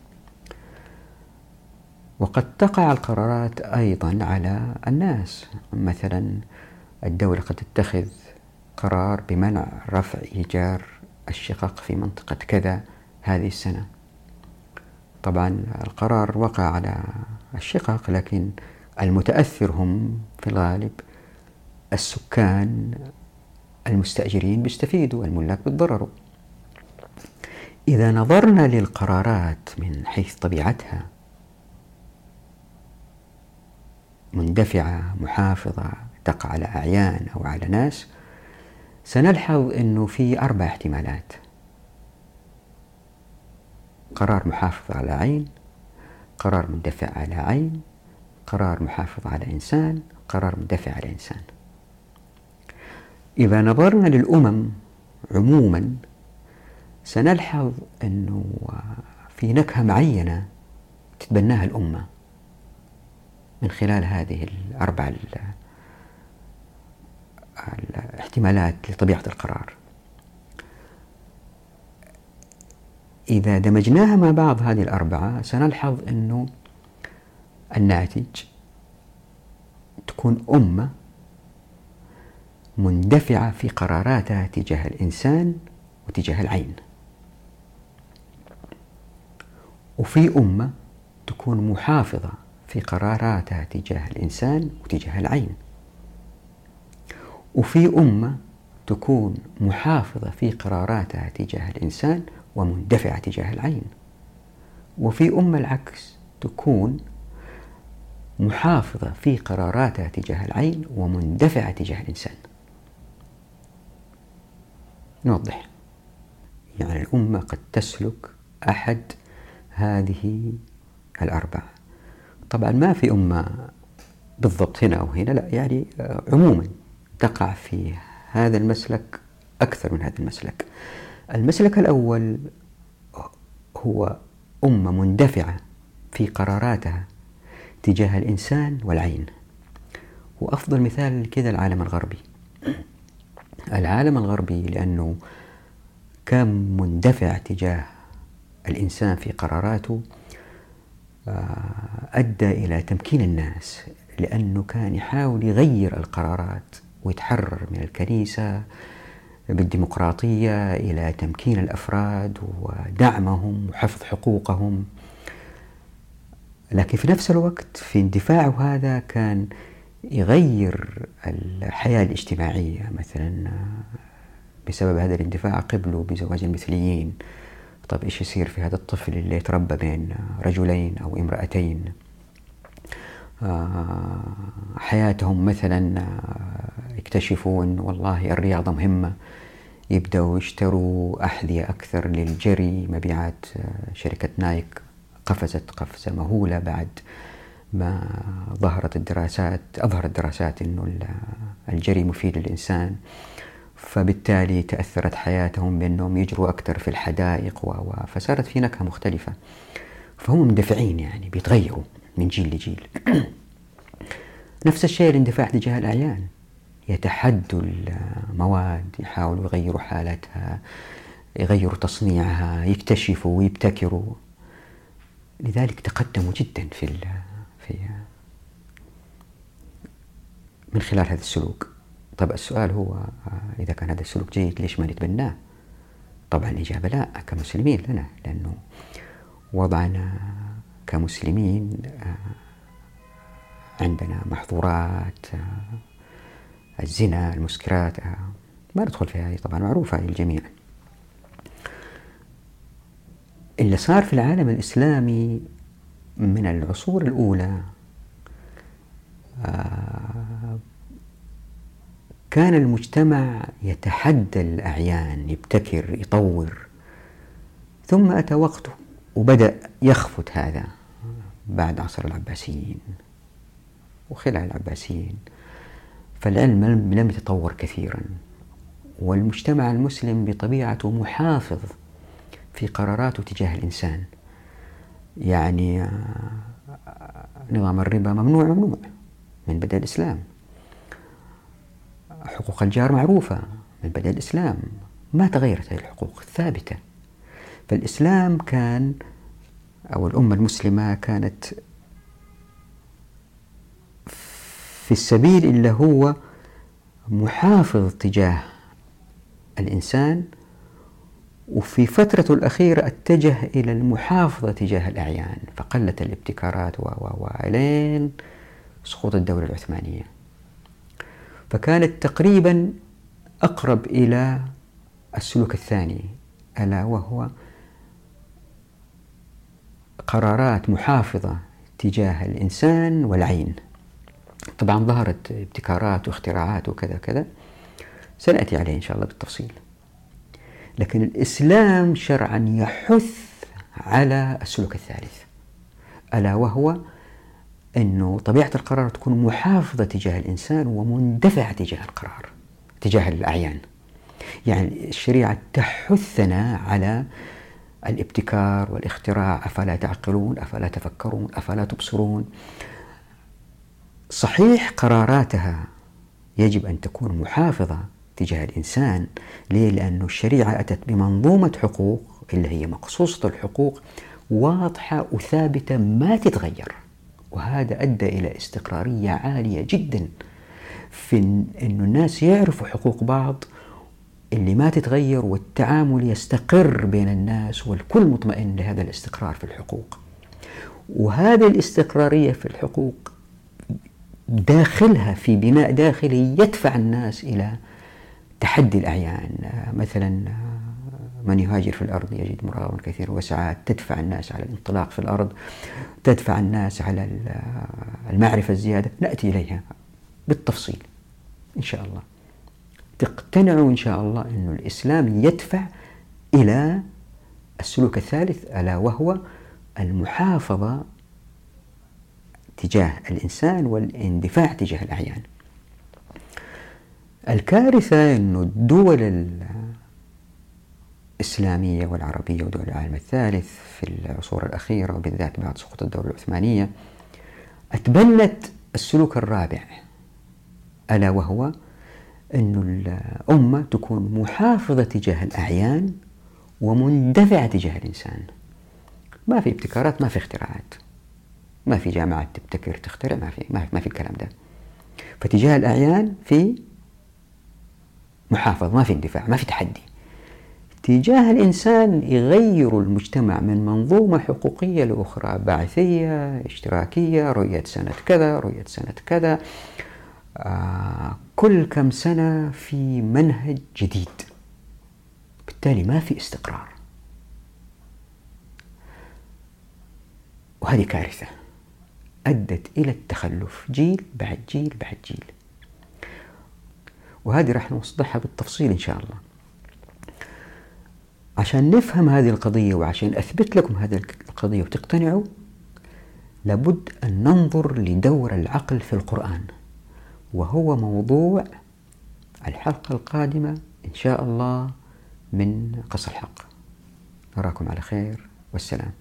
وقد تقع القرارات أيضا على الناس. مثلا الدولة قد تتخذ قرار بمنع رفع إيجار الشقق في منطقة كذا هذه السنة. طبعا القرار وقع على الشقق لكن المتأثر هم في الغالب السكان المستأجرين بيستفيدوا الملاك بيتضرروا إذا نظرنا للقرارات من حيث طبيعتها مندفعة محافظة تقع على أعيان أو على ناس سنلحظ أنه في أربع احتمالات. قرار محافظ على عين قرار مندفع على عين قرار محافظ على إنسان قرار مندفع على إنسان. إذا نظرنا للأمم عموما سنلحظ أنه في نكهة معينة تتبناها الأمة من خلال هذه الأربع الاحتمالات لطبيعة القرار. إذا دمجناها مع بعض هذه الأربعة سنلحظ أنه الناتج تكون أمة مندفعة في قراراتها تجاه الإنسان وتجاه العين. وفي أمة تكون محافظة في قراراتها تجاه الإنسان وتجاه العين. وفي أمة تكون محافظة في قراراتها تجاه الإنسان ومندفعة تجاه العين. وفي أمة العكس تكون محافظة في قراراتها تجاه العين ومندفعة تجاه الإنسان. نوضح. يعني الأمة قد تسلك أحد هذه الأربعة طبعا ما في أمة بالضبط هنا أو هنا لا يعني عموما تقع في هذا المسلك أكثر من هذا المسلك. المسلك الأول هو أمة مندفعة في قراراتها تجاه الإنسان والعين. وأفضل مثال كذا العالم الغربي. العالم الغربي لأنه كان مندفع تجاه الإنسان في قراراته آه، أدى إلى تمكين الناس لأنه كان يحاول يغير القرارات ويتحرر من الكنيسة بالديمقراطية إلى تمكين الأفراد ودعمهم وحفظ حقوقهم. لكن في نفس الوقت في اندفاعه هذا كان يغير الحياة الاجتماعية. مثلا بسبب هذا الاندفاع قبلوا بزواج المثليين. طيب إيش يصير في هذا الطفل اللي يتربى بين رجلين أو امرأتين؟ آه، حياتهم مثلا يكتشفوا أن والله الرياضة مهمة. يبدأوا يشتروا أحذية أكثر للجري. مبيعات آه، شركة نايك قفزت قفزة مهولة بعد ما ظهرت الدراسات أظهرت الدراسات أنه الجري مفيد للإنسان. فبالتالي تأثرت حياتهم بأنهم يجروا أكثر في الحدائق و فصارت في نكهة مختلفة. فهم مندفعين يعني بيتغيروا من جيل لجيل. نفس الشيء الاندفاع تجاه الأعيان. يتحدوا المواد يحاولوا يغيروا حالتها يغيروا تصنيعها يكتشفوا ويبتكروا لذلك تقدموا جدا في في من خلال هذا السلوك. طب السؤال هو إذا كان هذا السلوك جيد ليش ما نتبناه؟ طبعا الإجابة لا كمسلمين لنا لأنه وضعنا كمسلمين عندنا محظورات الزنا المسكرات ما ندخل فيها هذه طبعا معروفة للجميع اللي صار في العالم الإسلامي من العصور الأولى آه، كان المجتمع يتحدى الأعيان يبتكر يطور. ثم أتى وقت وبدأ يخفت هذا بعد عصر العباسيين وخلع العباسيين. فالعلم لم يتطور كثيرا والمجتمع المسلم بطبيعته محافظ في قراراته تجاه الإنسان. يعني نظام الربا ممنوع ممنوع من بدء الإسلام. حقوق الجار معروفة من بدء الإسلام ما تغيرت هذه الحقوق ثابتة فالإسلام كان أو الأمة المسلمة كانت في السبيل اللي هو محافظ تجاه الإنسان وفي فترته الأخيرة اتجه إلى المحافظة تجاه الأعيان فقلت الابتكارات و و لين سقوط الدولة العثمانية. فكانت تقريبا أقرب إلى السلوك الثاني ألا وهو قرارات محافظة تجاه الإنسان والعين. طبعا ظهرت ابتكارات واختراعات وكذا كذا سنأتي عليه إن شاء الله بالتفصيل. لكن الإسلام شرعا يحث على السلوك الثالث ألا وهو أنه طبيعة القرار تكون محافظة تجاه الإنسان ومندفعة تجاه القرار تجاه الأعيان. يعني الشريعة تحثنا على الابتكار والاختراع أفلا تعقلون أفلا تفكرون أفلا تبصرون. صحيح قراراتها يجب أن تكون محافظة تجاه الإنسان. ليه؟ لأن الشريعة أتت بمنظومة حقوق اللي هي مقصوصة الحقوق واضحة وثابتة ما تتغير. وهذا أدى إلى استقرارية عالية جدا في أن الناس يعرفوا حقوق بعض اللي ما تتغير والتعامل يستقر بين الناس والكل مطمئن لهذا الاستقرار في الحقوق. وهذه الاستقرارية في الحقوق داخلها في بناء داخلي يدفع الناس إلى تحدي الأعيان. مثلا من يهاجر في الأرض يجد مراغما كثيرا وسعات تدفع الناس على الانطلاق في الأرض تدفع الناس على المعرفة الزيادة. نأتي إليها بالتفصيل إن شاء الله. تقتنعوا إن شاء الله أن الإسلام يدفع إلى السلوك الثالث ألا وهو المحافظة تجاه الإنسان والاندفاع تجاه الأعيان. الكارثة أن الدول الإسلامية والعربية ودول العالم الثالث في العصور الأخيرة وبالذات بعد سقوط الدولة العثمانية أتبنت السلوك الرابع ألا وهو أن الأمة تكون محافظة تجاه الأعيان ومندفعة تجاه الإنسان. ما في ابتكارات ما في اختراعات. ما في جامعات تبتكر تخترع ما في ما في الكلام ده. فتجاه الأعيان في محافظ ما في اندفاع ما في تحدي. تجاه الإنسان يغير المجتمع من منظومة حقوقية لأخرى بعثية اشتراكية رؤية سنة كذا رؤية سنة كذا. آه كل كم سنة في منهج جديد. بالتالي ما في استقرار. وهذه كارثة. أدت إلى التخلف. جيل بعد جيل بعد جيل. وهذه راح نوضحها بالتفصيل إن شاء الله. عشان نفهم هذه القضية وعشان أثبت لكم هذه القضية وتقتنعوا لابد أن ننظر لدور العقل في القرآن. وهو موضوع الحلقة القادمة إن شاء الله من قص الحق. نراكم على خير. والسلام.